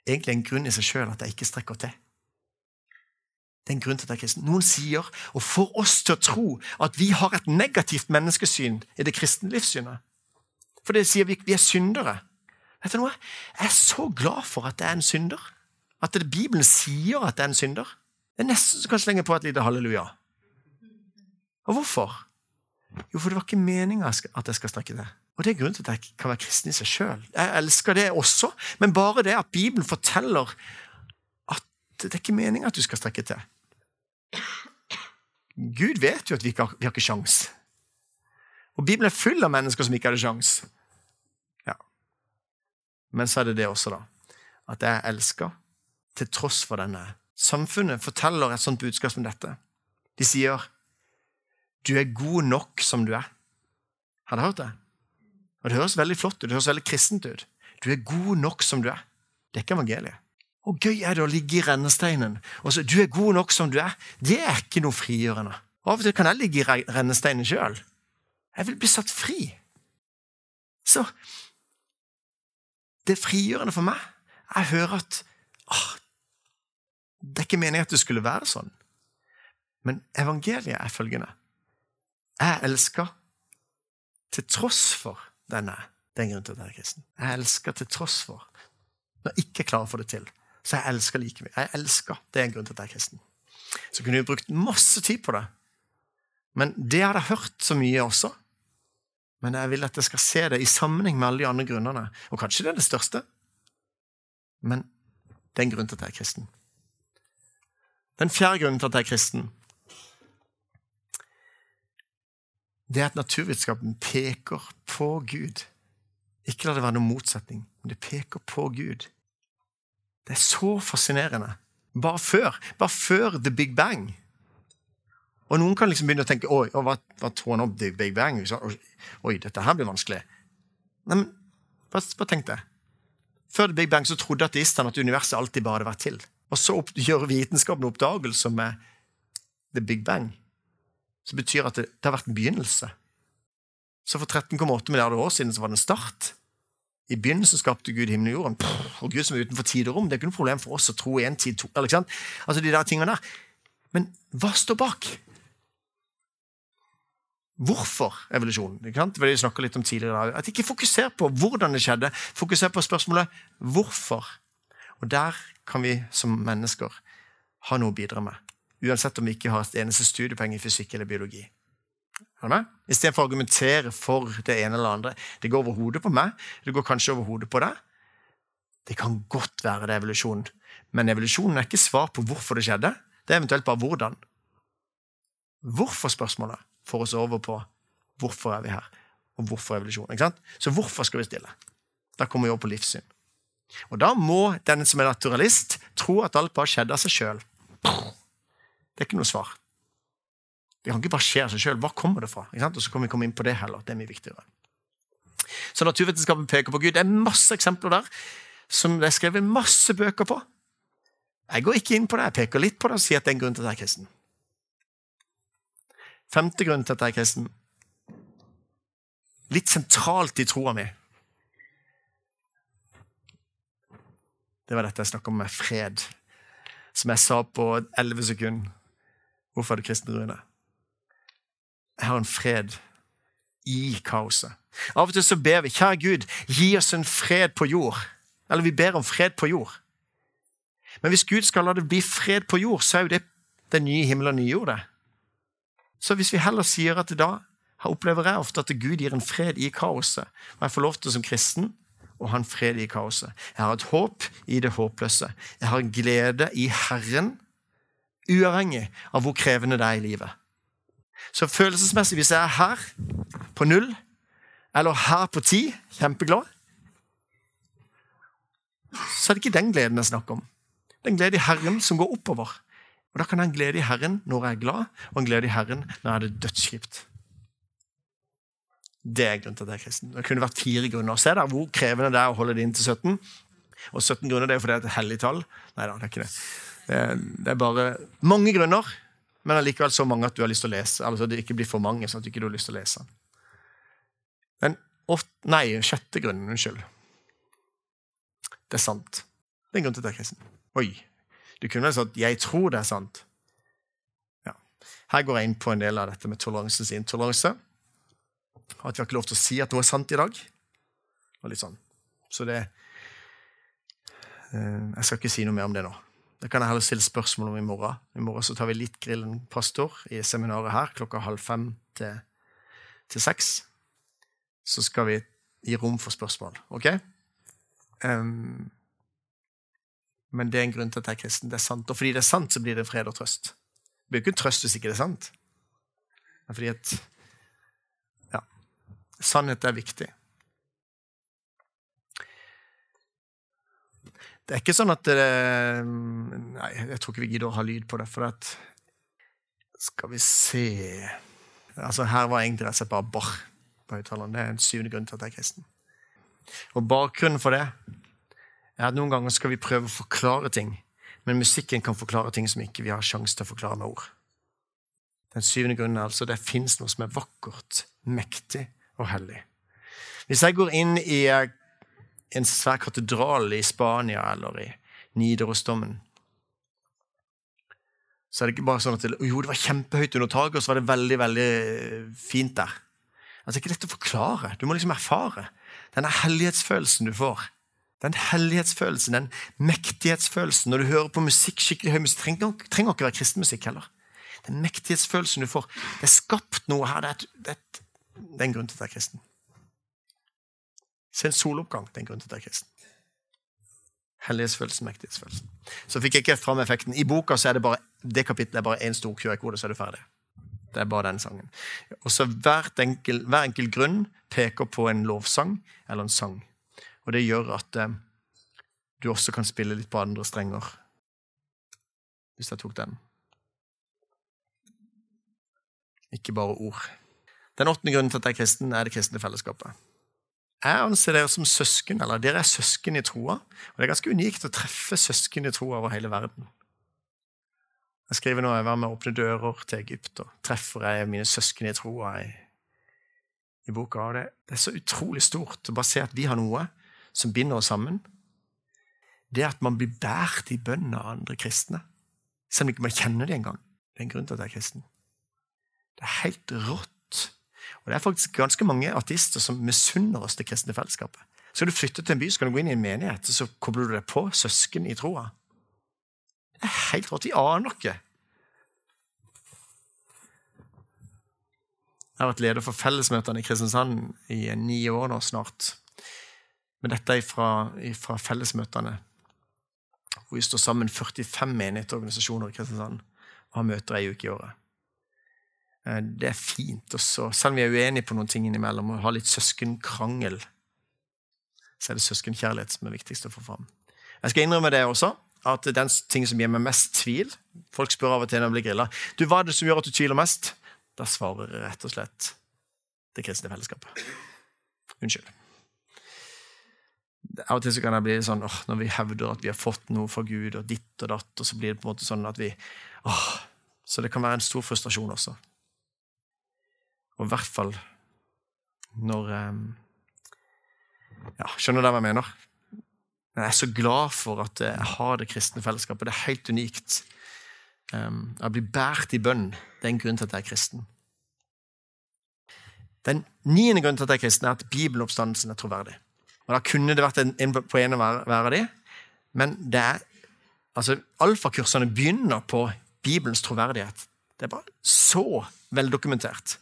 Egentlig en grunn i seg sjøl at jeg ikke strekker til. Det er en grunn til at jeg er kristen. Noen sier, og får oss til å tro, at vi har et negativt menneskesyn i det kristne livssynet. For det sier vi, vi er syndere. Vet du noe? Jeg er så glad for at jeg er en synder. At det Bibelen sier at det er en synder. Det er nesten så kan slenge på et lite halleluja. Og hvorfor? Jo, for det var ikke meninga at jeg skal strekke det. Og det er grunnen til at jeg kan være kristen i seg sjøl. Jeg elsker det også, men bare det at Bibelen forteller at det er ikke meninga at du skal strekke til. Gud vet jo at vi ikke har, vi har ikke sjans. Og Bibelen er full av mennesker som ikke hadde sjans. Ja. Men så er det det også, da. At jeg elsker til tross for denne. Samfunnet forteller et sånt budskap som dette. De sier du er god nok som du er. Har dere hørt det? Og Det høres veldig flott ut, det høres veldig kristent ut. Du er god nok som du er. Det er ikke evangeliet. Og gøy er det å ligge i rennesteinen og så, du er god nok som du er. Det er ikke noe frigjørende. Av og til kan jeg ligge i rennesteinen sjøl. Jeg vil bli satt fri. Så det er frigjørende for meg. Jeg hører at åh, det er ikke meningen at det skulle være sånn. Men evangeliet er følgende. Jeg elsker til tross for denne. Det er en grunn til at jeg er kristen. Jeg elsker til tross for. Når jeg ikke klarer å få det til, så jeg elsker like mye. Jeg elsker. Det er en grunn til at jeg er kristen. Så kunne vi brukt masse tid på det. Men det har jeg hørt så mye også. Men jeg vil at jeg skal se det i sammenheng med alle de andre grunnene. Og kanskje det er det største. Men det er en grunn til at jeg er kristen. Den fjerde grunnen til at jeg er kristen, det er at naturvitenskapen peker på Gud. Ikke la det være noen motsetning, men det peker på Gud. Det er så fascinerende. Bare før. Bare før The Big Bang. Og noen kan liksom begynne å tenke oi, hva, hva tror han om The Big Bang? Oi, dette her blir vanskelig. Nei, men bare, bare tenk det. Før The Big Bang så trodde ateistene at universet alltid bare hadde vært til. Og så opp, gjør vitenskapen oppdagelser med The Big Bang. Som betyr at det, det har vært en begynnelse. Så for 13,8 milliarder år siden så var det en start. I begynnelsen skapte Gud himmelen og jorden. Pff, og Gud som er utenfor tid og rom. Det er ikke noe problem for oss å tro en tid, to. Eller, altså de der tingene der. Men hva står bak? Hvorfor evolusjonen? Ikke sant? Vi snakka litt om tidligere At ikke fokuser på hvordan det skjedde, fokuser på spørsmålet hvorfor. Og der kan vi som mennesker ha noe å bidra med. Uansett om vi ikke har et eneste studiepoeng i fysikk eller biologi. Istedenfor å argumentere for det ene eller andre. Det går over hodet på meg, det går kanskje over hodet på deg. Det kan godt være det er evolusjonen. Men evolusjonen er ikke svar på hvorfor det skjedde. Det er eventuelt bare hvordan. Hvorfor-spørsmålet får oss over på hvorfor er vi her, og hvorfor evolusjon. Så hvorfor skal vi stille? Da kommer vi over på livssyn. Og da må den som er naturalist, tro at alt bare skjedde av seg sjøl. Det er ikke noe svar. Det kan ikke bare skje av seg sjøl. Hva kommer det fra? Og så kan vi komme inn på det heller. Det er mye viktigere. Så naturvitenskapen peker på Gud. Det er masse eksempler der som det er skrevet masse bøker på. Jeg går ikke inn på det, jeg peker litt på det og sier at det er en grunn til at jeg er kristen. Femte grunn til at jeg er kristen. Litt sentralt i troa mi. Det var dette jeg snakka om med fred. Som jeg sa på elleve sekunder. Hvorfor er du kristen, Rune? Jeg har en fred i kaoset. Av og til så ber vi, kjære Gud, gi oss en fred på jord. Eller vi ber om fred på jord. Men hvis Gud skal la det bli fred på jord, så er jo det den nye himmelen og nye jord. det. Så hvis vi heller sier at da opplever jeg ofte at Gud gir en fred i kaoset, og jeg får lov til som kristen å han fred i kaoset. Jeg har et håp i det håpløse. Jeg har glede i Herren, uavhengig av hvor krevende det er i livet. Så følelsesmessig, hvis jeg er her på null, eller her på ti, kjempeglad, så er det ikke den gleden jeg snakker om. Det er en glede i Herren som går oppover. Og Da kan jeg ha en glede i Herren når jeg er glad, og en glede i Herren når jeg er det dødskjipt. Det er grunnen til at jeg er kristen. Det kunne vært fire grunner. Se der hvor krevende det er å holde det inn til 17. Og 17 grunner det er fordi det er et hellig tall. Nei da, det er ikke det. Det er, det bare mange grunner, men allikevel så mange at du har lyst til å lese. Altså det ikke blir for mange, sånn at du ikke har lyst til å lese. Men ofte, Nei, sjette grunnen. Unnskyld. Det er sant. Det er en grunn til at jeg er kristen. Oi. Du kunne vel sagt 'jeg tror det er sant'. Ja. Her går jeg inn på en del av dette med toleransens intoleranse. At vi har ikke lov til å si at noe er sant i dag. Og litt sånn. Så det eh, Jeg skal ikke si noe mer om det nå. Det kan jeg heller stille spørsmål om i morgen. I morgen så tar vi litt Grillen pastor i seminaret her klokka halv fem til, til seks. Så skal vi gi rom for spørsmål. OK? Um, men det er en grunn til at jeg er kristen. Det er sant. Og fordi det er sant, så blir det fred og trøst. Det blir ikke trøst hvis ikke det er sant. Men fordi at. Sannhet er viktig. Det er ikke sånn at det, Nei, jeg tror ikke vi gidder å ha lyd på det, for at Skal vi se Altså, her var egentlig rett og slett bare bar på høyttaleren. Det er en syvende grunn til at jeg er kristen. Og bakgrunnen for det er at noen ganger skal vi prøve å forklare ting, men musikken kan forklare ting som ikke vi har sjanse til å forklare med ord. Den syvende grunnen er altså det fins noe som er vakkert, mektig og hellig. Hvis jeg går inn i en svær katedral i Spania eller i Nidarosdomen, så er det ikke bare sånn at jo, det var kjempehøyt under taket, og så var det veldig veldig fint der. Altså, det er ikke lett å forklare. Du må liksom erfare denne hellighetsfølelsen du får. Den hellighetsfølelsen, den mektighetsfølelsen når du hører på musikk, skikkelig høy musikk trenger, trenger ikke være kristenmusikk heller. Den mektighetsfølelsen du får. Det er skapt noe her. Det er, det er, det er en grunn til at jeg er kristen. Se en soloppgang. Det er en grunn til at jeg er kristen. Hellighetsfølelsen, mektighetsfølelsen. Så fikk jeg ikke fram effekten. I boka så er det bare det kapittelet er bare én stor QR-kode, så er du ferdig. Det er bare den sangen. Og så enkel, hver enkel grunn peker på en lovsang eller en sang. Og det gjør at eh, du også kan spille litt på andre strenger. Hvis jeg tok den. Ikke bare ord. Den åttende grunnen til at jeg er kristen, er det kristne fellesskapet. Jeg anser dere som søsken, eller dere er søsken i troa. Og det er ganske unikt å treffe søsken i troa over hele verden. Jeg skriver nå jeg var med å åpne dører til Egypt, og treffer jeg mine søsken i troa i, i boka. Og det, det, er så utrolig stort å bare se at vi har noe som binder oss sammen. Det at man blir båret i bønn av andre kristne, selv om ikke man kjenner det engang. Det er en grunn til at jeg er kristen. Det er helt rått. Og det er faktisk ganske mange artister som misunner oss det kristne fellesskapet. Skal du flytte til en by, skal du gå inn i en menighet, så kobler du deg på søsken i troa. Det er helt rått. Vi aner ikke. Jeg har vært leder for fellesmøtene i Kristiansand i ni år nå snart. Men dette er fra, fellesmøtene, hvor vi står sammen 45 menighetsorganisasjoner i Kristiansand og har møter ei uke i året. Eh, det er fint. Også. Selv om vi er uenige på noen ting innimellom og har litt søskenkrangel, så er det søskenkjærlighet som er viktigst å få fram. Jeg skal innrømme det også, at den ting som gir meg mest tvil Folk spør av og til når jeg blir grilla du, hva er det som gjør at du tviler mest. Da svarer jeg rett og slett det kristne fellesskapet. Unnskyld. Av og til så kan jeg bli sånn åh, når vi hevder at vi har fått noe fra Gud, og ditt og datt, og så blir det på en måte sånn at vi åh, Så det kan være en stor frustrasjon også. Og i hvert fall når um, Ja, skjønner du hva jeg mener? Men jeg er så glad for at jeg har det kristne fellesskapet. Det er helt unikt. Jeg blir båret i bønn. Det er en grunn til at jeg er kristen. Den niende grunnen til at jeg er kristen, er at bibeloppstandelsen er troverdig. Og Da kunne det vært en, en på en av hver av de, men det er altså Alfakursene begynner på Bibelens troverdighet. Det er bare så veldokumentert.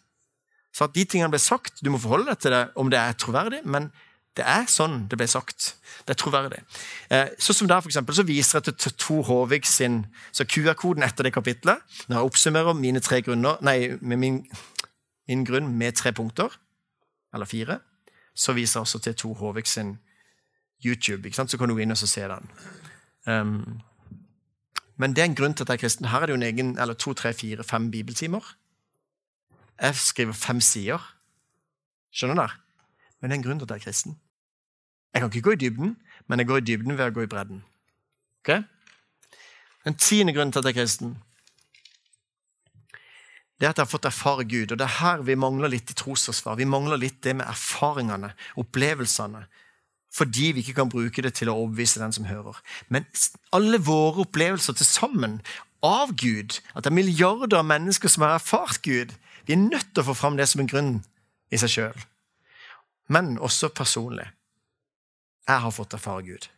Så at de tingene ble sagt, Du må forholde deg til det om det er troverdig, men det er sånn det ble sagt. Det er troverdig. Eh, så som der for eksempel, så viser jeg til Tor Håvig sin så QR-koden etter det kapitlet. Når jeg oppsummerer mine tre grunner, nei, med min, min grunn med tre punkter, eller fire, så viser jeg også til Tor Håvig sin YouTube. ikke sant? Så kan du gå inn og se den. Um, men det er en grunn til at jeg er kristen. Her er det jo en egen, eller to, tre, fire, fem bibeltimer. Jeg skriver fem sider. Skjønner dere? Men det er en grunn til at jeg er kristen. Jeg kan ikke gå i dybden, men jeg går i dybden ved å gå i bredden. Ok? Den tiende grunnen til at jeg er kristen, det er at jeg har fått erfare Gud. Og det er her vi mangler litt i trosforsvar. Vi mangler litt det med erfaringene, opplevelsene, fordi vi ikke kan bruke det til å overbevise den som hører. Men alle våre opplevelser til sammen av Gud, at det er milliarder av mennesker som har erfart Gud, vi er nødt til å få fram det som en grunn i seg sjøl. Men også personlig. Jeg har fått erfare Gud.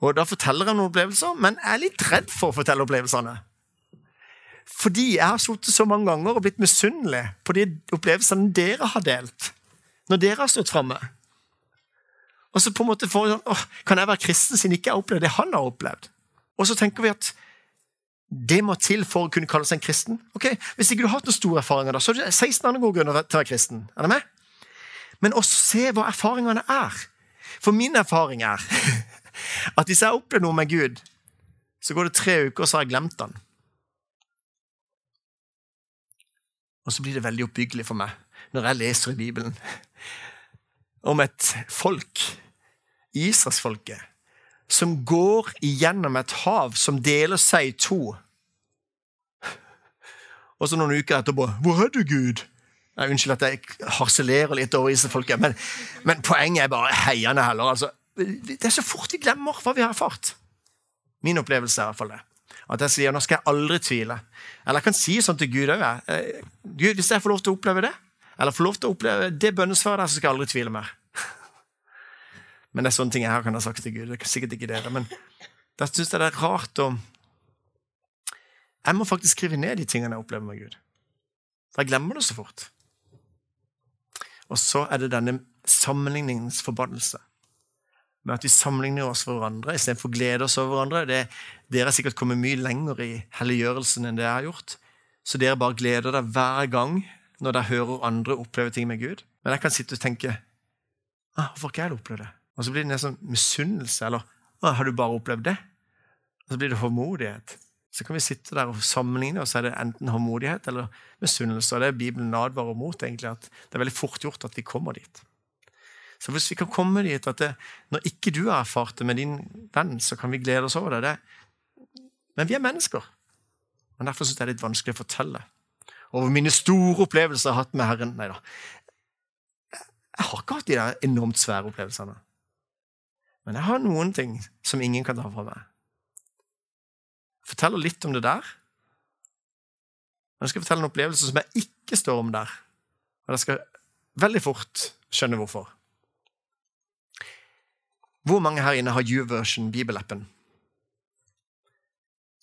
Og Da forteller jeg noen opplevelser, men jeg er litt redd for å fortelle opplevelsene. Fordi jeg har sittet så mange ganger og blitt misunnelig på de opplevelsene dere har delt. Når dere har stått framme. Og så på en måte får vi sånn, Kan jeg være kristen siden ikke jeg har opplevd det han har opplevd? Og så tenker vi at det må til for å kunne kalle seg en kristen. Ok, Hvis ikke du har hatt noen store erfaringer, da, så er det 16 andre gode grunner til å være kristen. Er det med? Men også se hva erfaringene er. For min erfaring er at hvis jeg har opplevd noe med Gud, så går det tre uker, og så har jeg glemt den. Og så blir det veldig oppbyggelig for meg når jeg leser i Bibelen om et folk, Israelsfolket, som går igjennom et hav som deler seg i to. Og så noen uker etterpå 'Hvor er du, Gud?' Nei, unnskyld at jeg harselerer litt over disse folka, men, men, poenget er bare heiende heller. Altså, det er så fort vi glemmer hva vi har erfart. Min opplevelse er i hvert fall det. At jeg sier 'nå skal jeg aldri tvile'. Eller jeg kan si sånn til Gud òg. Eh, Gud, hvis jeg får lov til å oppleve det, eller får lov til å oppleve det bønnesvaret der, så skal jeg aldri tvile mer. Men det er sånne ting jeg kan ha sagt til Gud. Det er sikkert ikke dere, men da syns jeg det er rart å Jeg må faktisk skrive ned de tingene jeg opplever med Gud. For jeg glemmer det så fort. Og så er det denne sammenligningens forbannelse. med at vi sammenligner oss for hverandre istedenfor å glede oss over hverandre. Det, dere har sikkert kommet mye lenger i helliggjørelsen enn det jeg har gjort. Så dere bare gleder dere hver gang når dere hører andre oppleve ting med Gud. Men jeg kan sitte og tenke ah, hvorfor ikke jeg opplevd det? Og så blir det nesten misunnelse. Eller har du bare opplevd det? Og så blir det håndmodighet. Så kan vi sitte der og sammenligne, og så er det enten håndmodighet eller misunnelse. Og det er Bibelen advarer mot, egentlig, at det er veldig fort gjort at vi kommer dit. Så hvis vi kan komme dit at det, når ikke du har erfart det med din venn, så kan vi glede oss over det. det. Men vi er mennesker. Og Derfor syns jeg det er litt vanskelig å fortelle. Over mine store opplevelser jeg har hatt med Herren. Nei da. Jeg har ikke hatt de der enormt svære opplevelsene. Men jeg har noen ting som ingen kan ta fra meg. Jeg forteller litt om det der. Men jeg skal fortelle en opplevelse som jeg ikke står om der. Og jeg skal veldig fort skjønne hvorfor. Hvor mange her inne har YouVersion, bibelappen?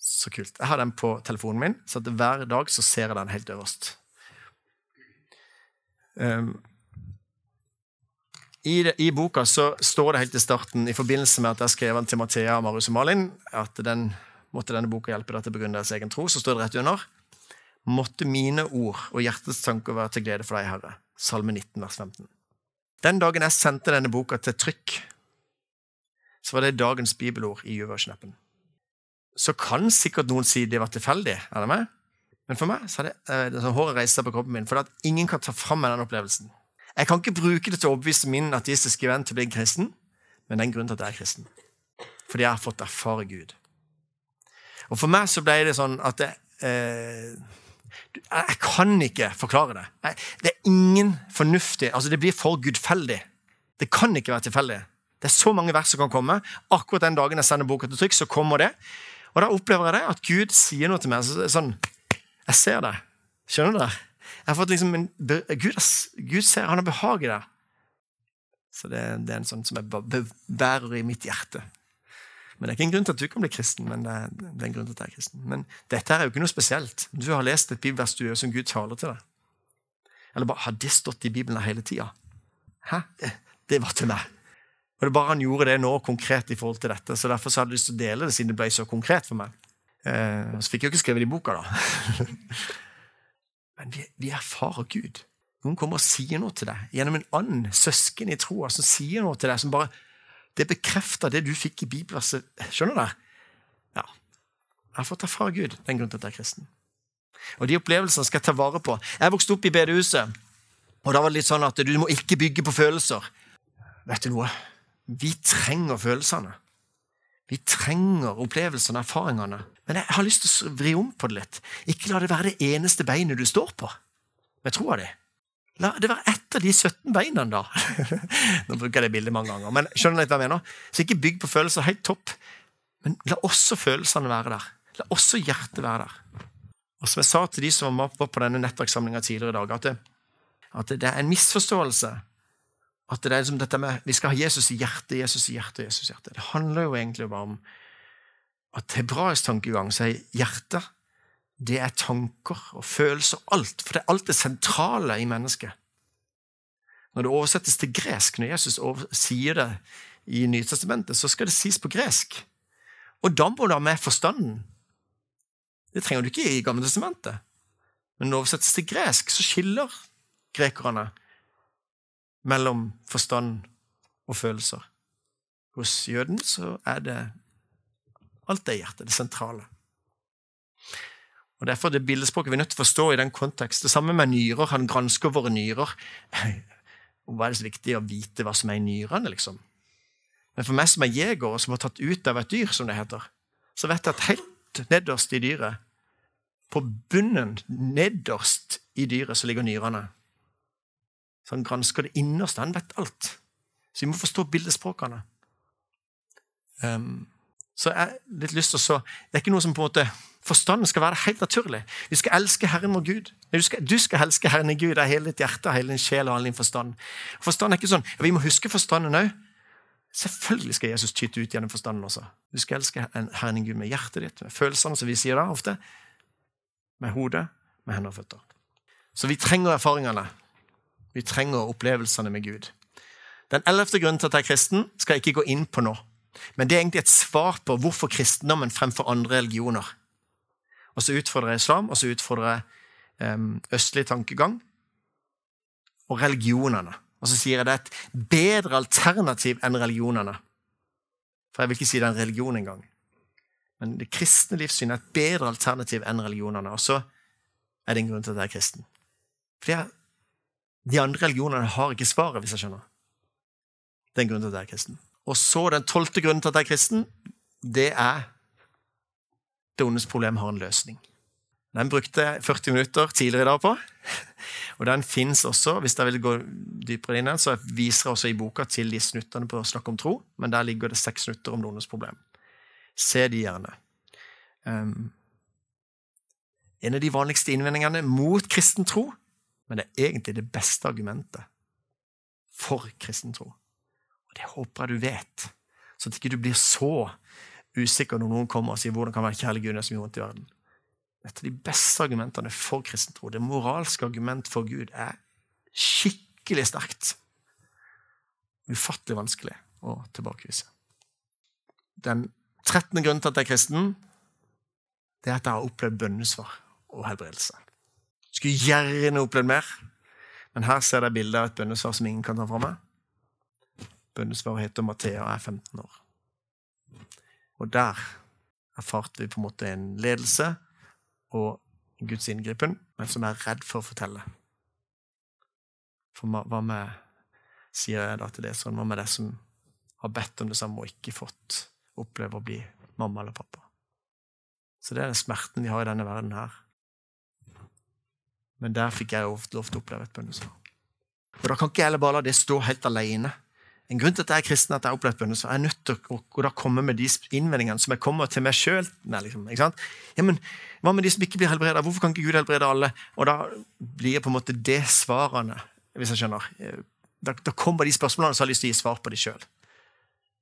Så kult. Jeg har den på telefonen min, så hver dag så ser jeg den helt øverst. Um, i, I, boka så står det helt i starten, i forbindelse med at jeg skrev den til Mathea, Marius og Malin, at den, måtte denne boka hjelpe deg til å begrunne deres egen tro, så står det rett under Måtte mine ord og hjertets tanker være til glede for deg, Herre. Salme 19, vers 15. Den dagen jeg sendte denne boka til trykk, så var det dagens bibelord i Juversen-appen. Så kan sikkert noen si det var tilfeldig. er det meg? Men for meg så er det, eh, det sånn håret reiser seg på kroppen min, for at ingen kan ta fram meg den opplevelsen. Jeg kan ikke bruke det til å overbevise min ateistiske venn til å bli en kristen, men det er en grunn til at jeg er kristen. Fordi jeg har fått erfare Gud. Og for meg så ble det sånn at det, eh, Jeg kan ikke forklare det. Det er ingen fornuftig Altså, det blir for gudfeldig. Det kan ikke være tilfeldig. Det er så mange vers som kan komme. Akkurat den dagen jeg sender boka til trykk, så kommer det. Og da opplever jeg det, at Gud sier noe til meg. sånn, Jeg ser det. Skjønner du det? Jeg har fått liksom en, Gud, Gud ser, han har behag i det. Så det, det, er en sånn som jeg bærer i mitt hjerte. Men Det er ikke en grunn til at du kan bli kristen, men det er, det er en grunn til at jeg er kristen. Men dette er jo ikke noe spesielt. Du har lest et bibelvers du gjør som Gud taler til deg. Eller bare har det stått i Bibelen hele tida? Hæ? Det var til meg. Og det er bare han gjorde det nå konkret i forhold til dette, så derfor så hadde jeg lyst til å dele det siden det ble så konkret for meg. Eh, så fikk jeg jo ikke skrevet det i boka, da. Men vi, vi, erfarer Gud. Noen kommer og sier noe til deg gjennom en annen søsken i troa som sier noe til deg som bare Det bekrefter det du fikk i bibelverset. Skjønner du? Ja. Jeg har fått erfare Gud. Den grunnen til at jeg er kristen. Og de opplevelsene skal jeg ta vare på. Jeg vokste opp i bedehuset, og da var det litt sånn at du må ikke bygge på følelser. Vet du noe? Vi trenger følelsene. Vi trenger opplevelsene og erfaringene. Men jeg har lyst til å vri om på det litt. Ikke la det være det eneste beinet du står på Jeg tror det. La det være ett av de 17 beina, da. Nå bruker jeg det bildet mange ganger, men skjønner litt hva jeg mener? Så ikke bygg på følelser. Helt topp. Men la også følelsene være der. La også hjertet være der. Og som jeg sa til de som var med på denne nettverkssamlinga tidligere i dag, at det, at det er en misforståelse at det er liksom dette med, Vi skal ha Jesus i hjertet, Jesus i hjertet, Jesus i hjertet. Det handler jo egentlig bare om at hebraisk tankegang sier hjertet det er tanker og følelser, og alt. For det er alt det sentrale i mennesket. Når det oversettes til gresk, når Jesus sier det i Nytestamentet, så skal det sies på gresk. Og da må det med forstanden. Det trenger du ikke i Gamle testamentet. Men når det oversettes til gresk, så skiller grekerne mellom forstand og følelser. Hos jøden så er det alt er hjertet, det sentrale. Og Derfor det bildespråket vi er nødt til å forstå i den kontekst. Det samme med nyrer. Han gransker våre nyrer. Hva er det så viktig å vite hva som er i nyrene, liksom? Men for meg som er jeger, og som har tatt ut av et dyr, som det heter, så vet jeg at helt nederst i dyret, på bunnen, nederst i dyret, så ligger nyrene. Så han gransker det innerste. Han vet alt. Så vi må forstå bildespråkene. Um, så jeg har litt lyst til å så Det er ikke noe som på en måte Forstanden skal være helt naturlig. Vi skal elske Herren vår Gud. Du skal, du skal elske Herren i Gud av hele ditt hjerte, hele din sjel og all din forstand. Forstand er ikke sånn, ja, Vi må huske forstanden òg. Selvfølgelig skal Jesus tyte ut gjennom forstanden også. Du skal elske Herren i Gud med hjertet ditt, med følelsene, som vi sier da ofte. Med hodet, med hender og føtter. Så vi trenger erfaringene. Vi trenger opplevelsene med Gud. Den ellevte grunnen til at jeg er kristen, skal jeg ikke gå inn på nå. Men det er egentlig et svar på hvorfor kristendommen fremfor andre religioner. Og så utfordrer jeg islam, og så utfordrer jeg um, østlig tankegang og religionene. Og så sier jeg det er et bedre alternativ enn religionene. For jeg vil ikke si det er en religion engang. Men det kristne livssynet er et bedre alternativ enn religionene. Og så er det en grunn til at jeg er kristen. Fordi de andre religionene har ikke svaret, hvis jeg skjønner. Det er en grunn til at jeg er kristen. Og så den tolvte grunnen til at jeg er kristen, det er det ondes problem har en løsning. Den brukte jeg 40 minutter tidligere i dag på. Og den fins også, hvis jeg vil gå dypere inn den, så viser jeg også i boka til de snuttene på Snakk om tro, men der ligger det seks snutter om det ondes problem. Se de gjerne. Um, en av de vanligste innvendingene mot kristen tro, men det er egentlig det beste argumentet for kristen tro. Det håper jeg du vet, så at ikke du blir så usikker når noen kommer og sier hvordan kan være kjærlig Gud når så mye vondt i verden. Et av de beste argumentene for kristen tro, det moralske argument for Gud, er skikkelig sterkt. Ufattelig vanskelig å tilbakevise. Den trettende grunnen til at jeg er kristen, det er at jeg har opplevd bønnesvar og helbredelse. Skulle gjerne opplevd mer, men her ser dere bilde av et bønnesvar som ingen kan ta fra meg. Bønnesvaret heter Mathea er 15 år. Og der erfarte vi på en måte en ledelse og Guds inngripen, men som er redd for å fortelle. For hva med sier jeg da til det sånn, hva med det som har bedt om det samme og ikke fått oppleve å bli mamma eller pappa? Så det er den smerten vi har i denne verden her. Men der fikk jeg lov til å oppleve et bønnesvar. Og da kan ikke jeg bare la det stå helt alene. En grunn til at jeg er kristen, at jeg har opplevd bønnesvar, er nødt til å, å komme med de innvendingene som jeg kommer til meg sjøl. Liksom, ja, men hva med de som ikke blir helbreda? Hvorfor kan ikke Gud helbrede alle? Og da blir på en måte det svarene, hvis jeg skjønner. Da, da kommer de spørsmålene, så har jeg lyst til å gi svar på de sjøl.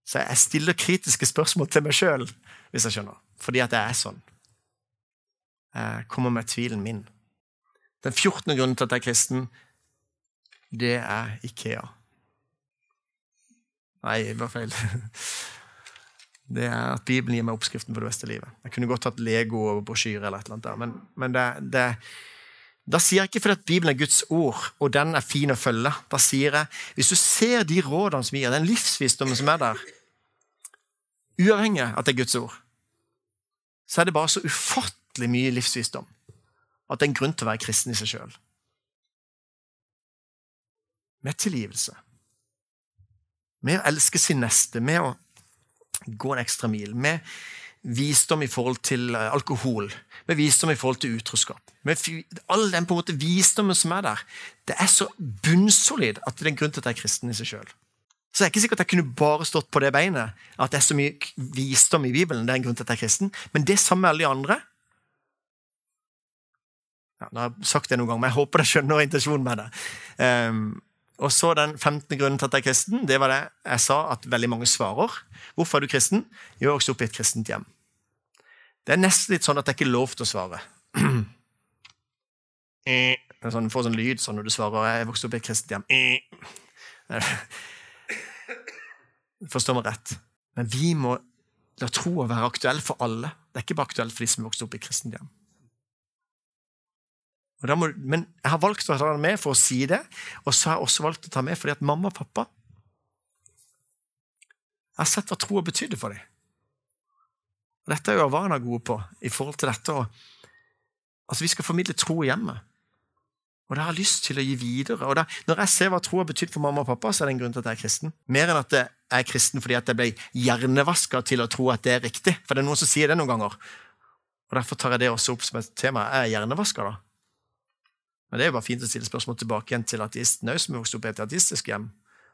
Så jeg stiller kritiske spørsmål til meg sjøl, hvis jeg skjønner. Fordi at jeg er sånn. Jeg kommer med tvilen min. Den 14. grunnen til at jeg er kristen, det er Ikea. Nei, det var feil. Det er at Bibelen gir meg oppskriften på det beste livet. Jeg kunne godt hatt Lego og brosjyre, eller et eller annet der, men, men det, det, da sier jeg ikke fordi at Bibelen er Guds ord, og den er fin å følge. Da sier jeg hvis du ser de rådene som gir, den livsvisdommen som er der, uavhengig av at det er Guds ord, så er det bare så ufattelig mye livsvisdom at det er en grunn til å være kristen i seg sjøl. Med tilgivelse. Med å elske sin neste, med å gå en ekstra mil. Med visdom i forhold til eh, alkohol, med visdom i forhold til utroskap. Med all den på en måte visdommen som er der. Det er så bunnsolid at det er en grunn til at jeg er kristen i seg sjøl. Så det er ikke sikkert at jeg kunne bare stått på det beinet, at det er så mye visdom i Bibelen. det er en grunn til at jeg er kristen, Men det samme med alle de andre ja, nå har jeg sagt det noen ganger, men jeg håper dere skjønner intensjonen med det. Um, og så Den 15. grunnen til at jeg er kristen, det var det jeg sa at veldig mange svarer. Hvorfor er du kristen? Jeg er også opp i et kristent hjem. Det er nesten litt sånn at det er ikke lov til å svare. sånn, får sånn lyd sånn når du svarer 'Jeg vokste opp i et kristent hjem'. Forstår meg rett. Men vi må la troa være aktuell for alle. Det er ikke bare aktuelt for de som vokste opp i et kristent hjem. Må, men jeg har valgt å ta den med for å si det, og så har jeg også valgt å ta med fordi at mamma og pappa Jeg har sett hva troa betydde for dem. Og dette er jo Avana gode på i forhold til dette. Og, altså Vi skal formidle tro hjemme. Og det har jeg lyst til å gi videre. Og da, Når jeg ser hva tro har betydd for mamma og pappa, så er det en grunn til at jeg er kristen. Mer enn at jeg er kristen fordi at jeg ble hjernevaska til å tro at det er riktig. For det er noen som sier det noen ganger. Og Derfor tar jeg det også opp som et tema. Er jeg hjernevaska, da? Men det er jo bare fint å stille spørsmål tilbake igjen til ateisten òg, som vokste opp i et ateistisk hjem.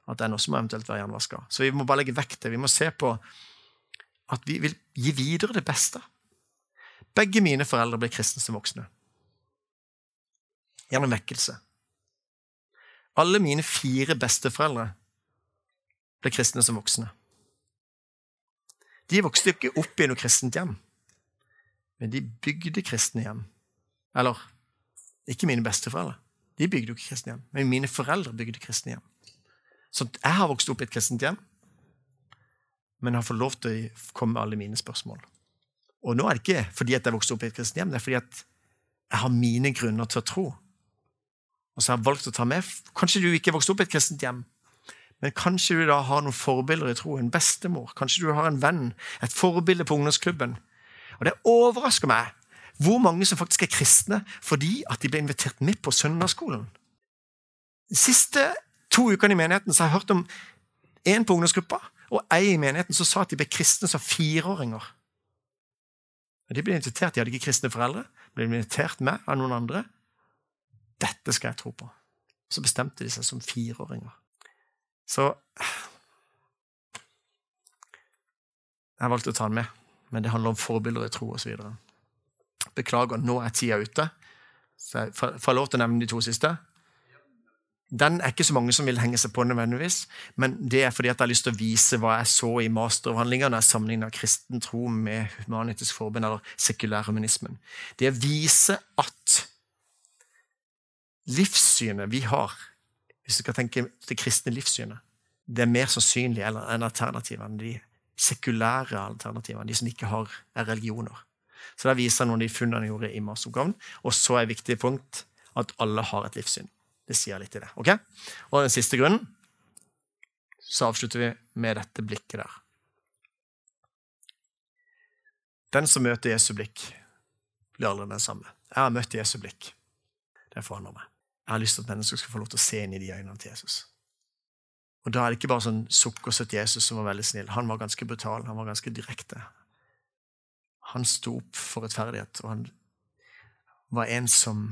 At den også må eventuelt være jernvaska. Så vi må bare legge vekt det. Vi må se på at vi vil gi videre det beste. Begge mine foreldre ble kristne som voksne. Gjennom vekkelse. Alle mine fire besteforeldre ble kristne som voksne. De vokste ikke opp i noe kristent hjem, men de bygde kristne hjem. Eller ikke mine besteforeldre. De bygde jo ikke kristne hjem. Men mine foreldre bygde kristne hjem. Så jeg har vokst opp i et kristent hjem, men har fått lov til å komme med alle mine spørsmål. Og nå er det ikke fordi at jeg vokste opp i et kristent hjem, det er fordi at jeg har mine grunner til å tro. Og så har jeg valgt å ta med Kanskje du ikke vokste opp i et kristent hjem, men kanskje du da har noen forbilder i tro. En bestemor, kanskje du har en venn, et forbilde på ungdomsklubben. Og det overrasker meg hvor mange som faktisk er kristne fordi at de ble invitert med på søndagsskolen. De siste to ukene i menigheten så har jeg hørt om en på ungdomsgruppa og ei i menigheten som sa at de ble kristne som fireåringer. De ble invitert, de hadde ikke kristne foreldre. ble invitert med av noen andre. Dette skal jeg tro på. Så bestemte de seg som fireåringer. Så Jeg valgte å ta den med, men det handler om forbilder i tro osv. Beklager, nå er tida ute. Så jeg lov til å nevne de to siste. Den er ikke så mange som vil henge seg på nødvendigvis, men det er fordi jeg har lyst til å vise hva jeg så i masteravhandlinga når jeg sammenligna kristen tro med humanitisk forbund, eller sekulærhumanismen. Det å vise at livssynet vi har, hvis du skal tenke det kristne livssynet, det er mer sannsynlig enn alternativene, de sekulære alternativene, de som ikke har, er religioner. Så der viser noen av de funnene jeg gjorde i masteroppgaven. Og så er et viktig punkt at alle har et livssyn. Det sier litt i det. ok? Og den siste grunnen så avslutter vi med dette blikket der. Den som møter Jesu blikk, blir aldri den samme. Jeg har møtt Jesu blikk. Det forandrer meg. Jeg har lyst til at mennesker skal få lov til å se inn i de øynene til Jesus. Og Da er det ikke bare sånn sukkersøt Jesus som var veldig snill. Han var ganske brutal, han var ganske direkte. Han sto opp for rettferdighet, og han var en som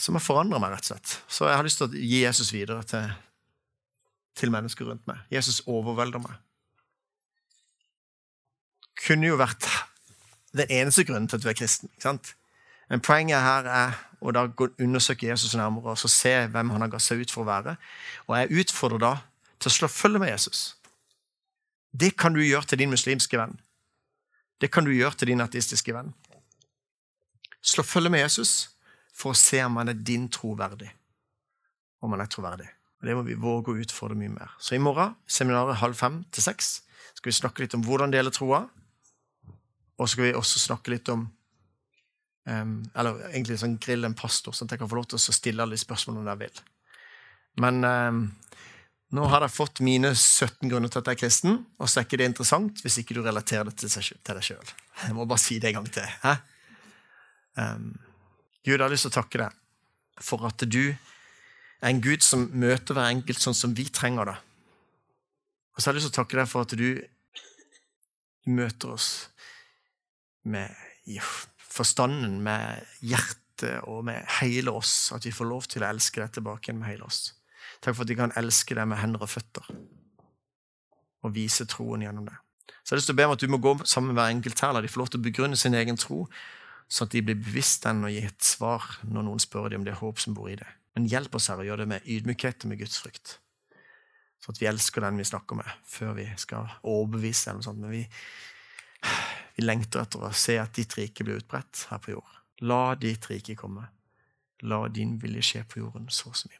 som har forandra meg, rett og slett. Så jeg har lyst til å gi Jesus videre til, til mennesker rundt meg. Jesus overvelder meg. Kunne jo vært den eneste grunnen til at du er kristen. ikke sant? Men poenget her er å da undersøke Jesus nærmere og så se hvem han har gatt seg ut for å være. Og jeg utfordrer da til å slå følge med Jesus. Det kan du gjøre til din muslimske venn. Det kan du gjøre til din ateistiske venn. Slå følge med Jesus for å se om han er din troverdig. Om han er troverdig. Og Det må vi våge å utfordre mye mer. Så i morgen, seminaret halv fem til seks, skal vi snakke litt om hvordan dele troa. Og så skal vi også snakke litt om um, Eller egentlig sånn grill en pastor, sånn at jeg kan få lov til å stille alle de spørsmålene jeg vil. Men um, nå har jeg fått mine 17 grunner til at jeg er kristen, og så er ikke det interessant hvis ikke du relaterer det til, deg sjøl. Jeg må bare si det en gang til. Um, Gud, jeg har lyst til å takke deg for at du er en Gud som møter hver enkelt sånn som vi trenger det. Og så har jeg lyst til å takke deg for at du møter oss med forstanden, med hjertet og med hele oss. At vi får lov til å elske deg tilbake igjen med hele oss. Takk for at de kan elske deg med hender og føtter og vise troen gjennom det. Så jeg har lyst til å be om at du må gå sammen med hver enkelt her, la de få lov til å begrunne sin egen tro sånn at de blir bevisst den og gi et svar når noen spør dem om det er håp som bor i det. Men hjelp oss, her å gjøre det med ydmykhet og med Guds frykt. Sånn at vi elsker den vi snakker med, før vi skal overbevise eller noe sånt. Men vi, vi lengter etter å se at ditt rike blir utbredt her på jord. La ditt rike komme. La din vilje skje på jorden så som himmelen.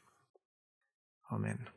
Amen.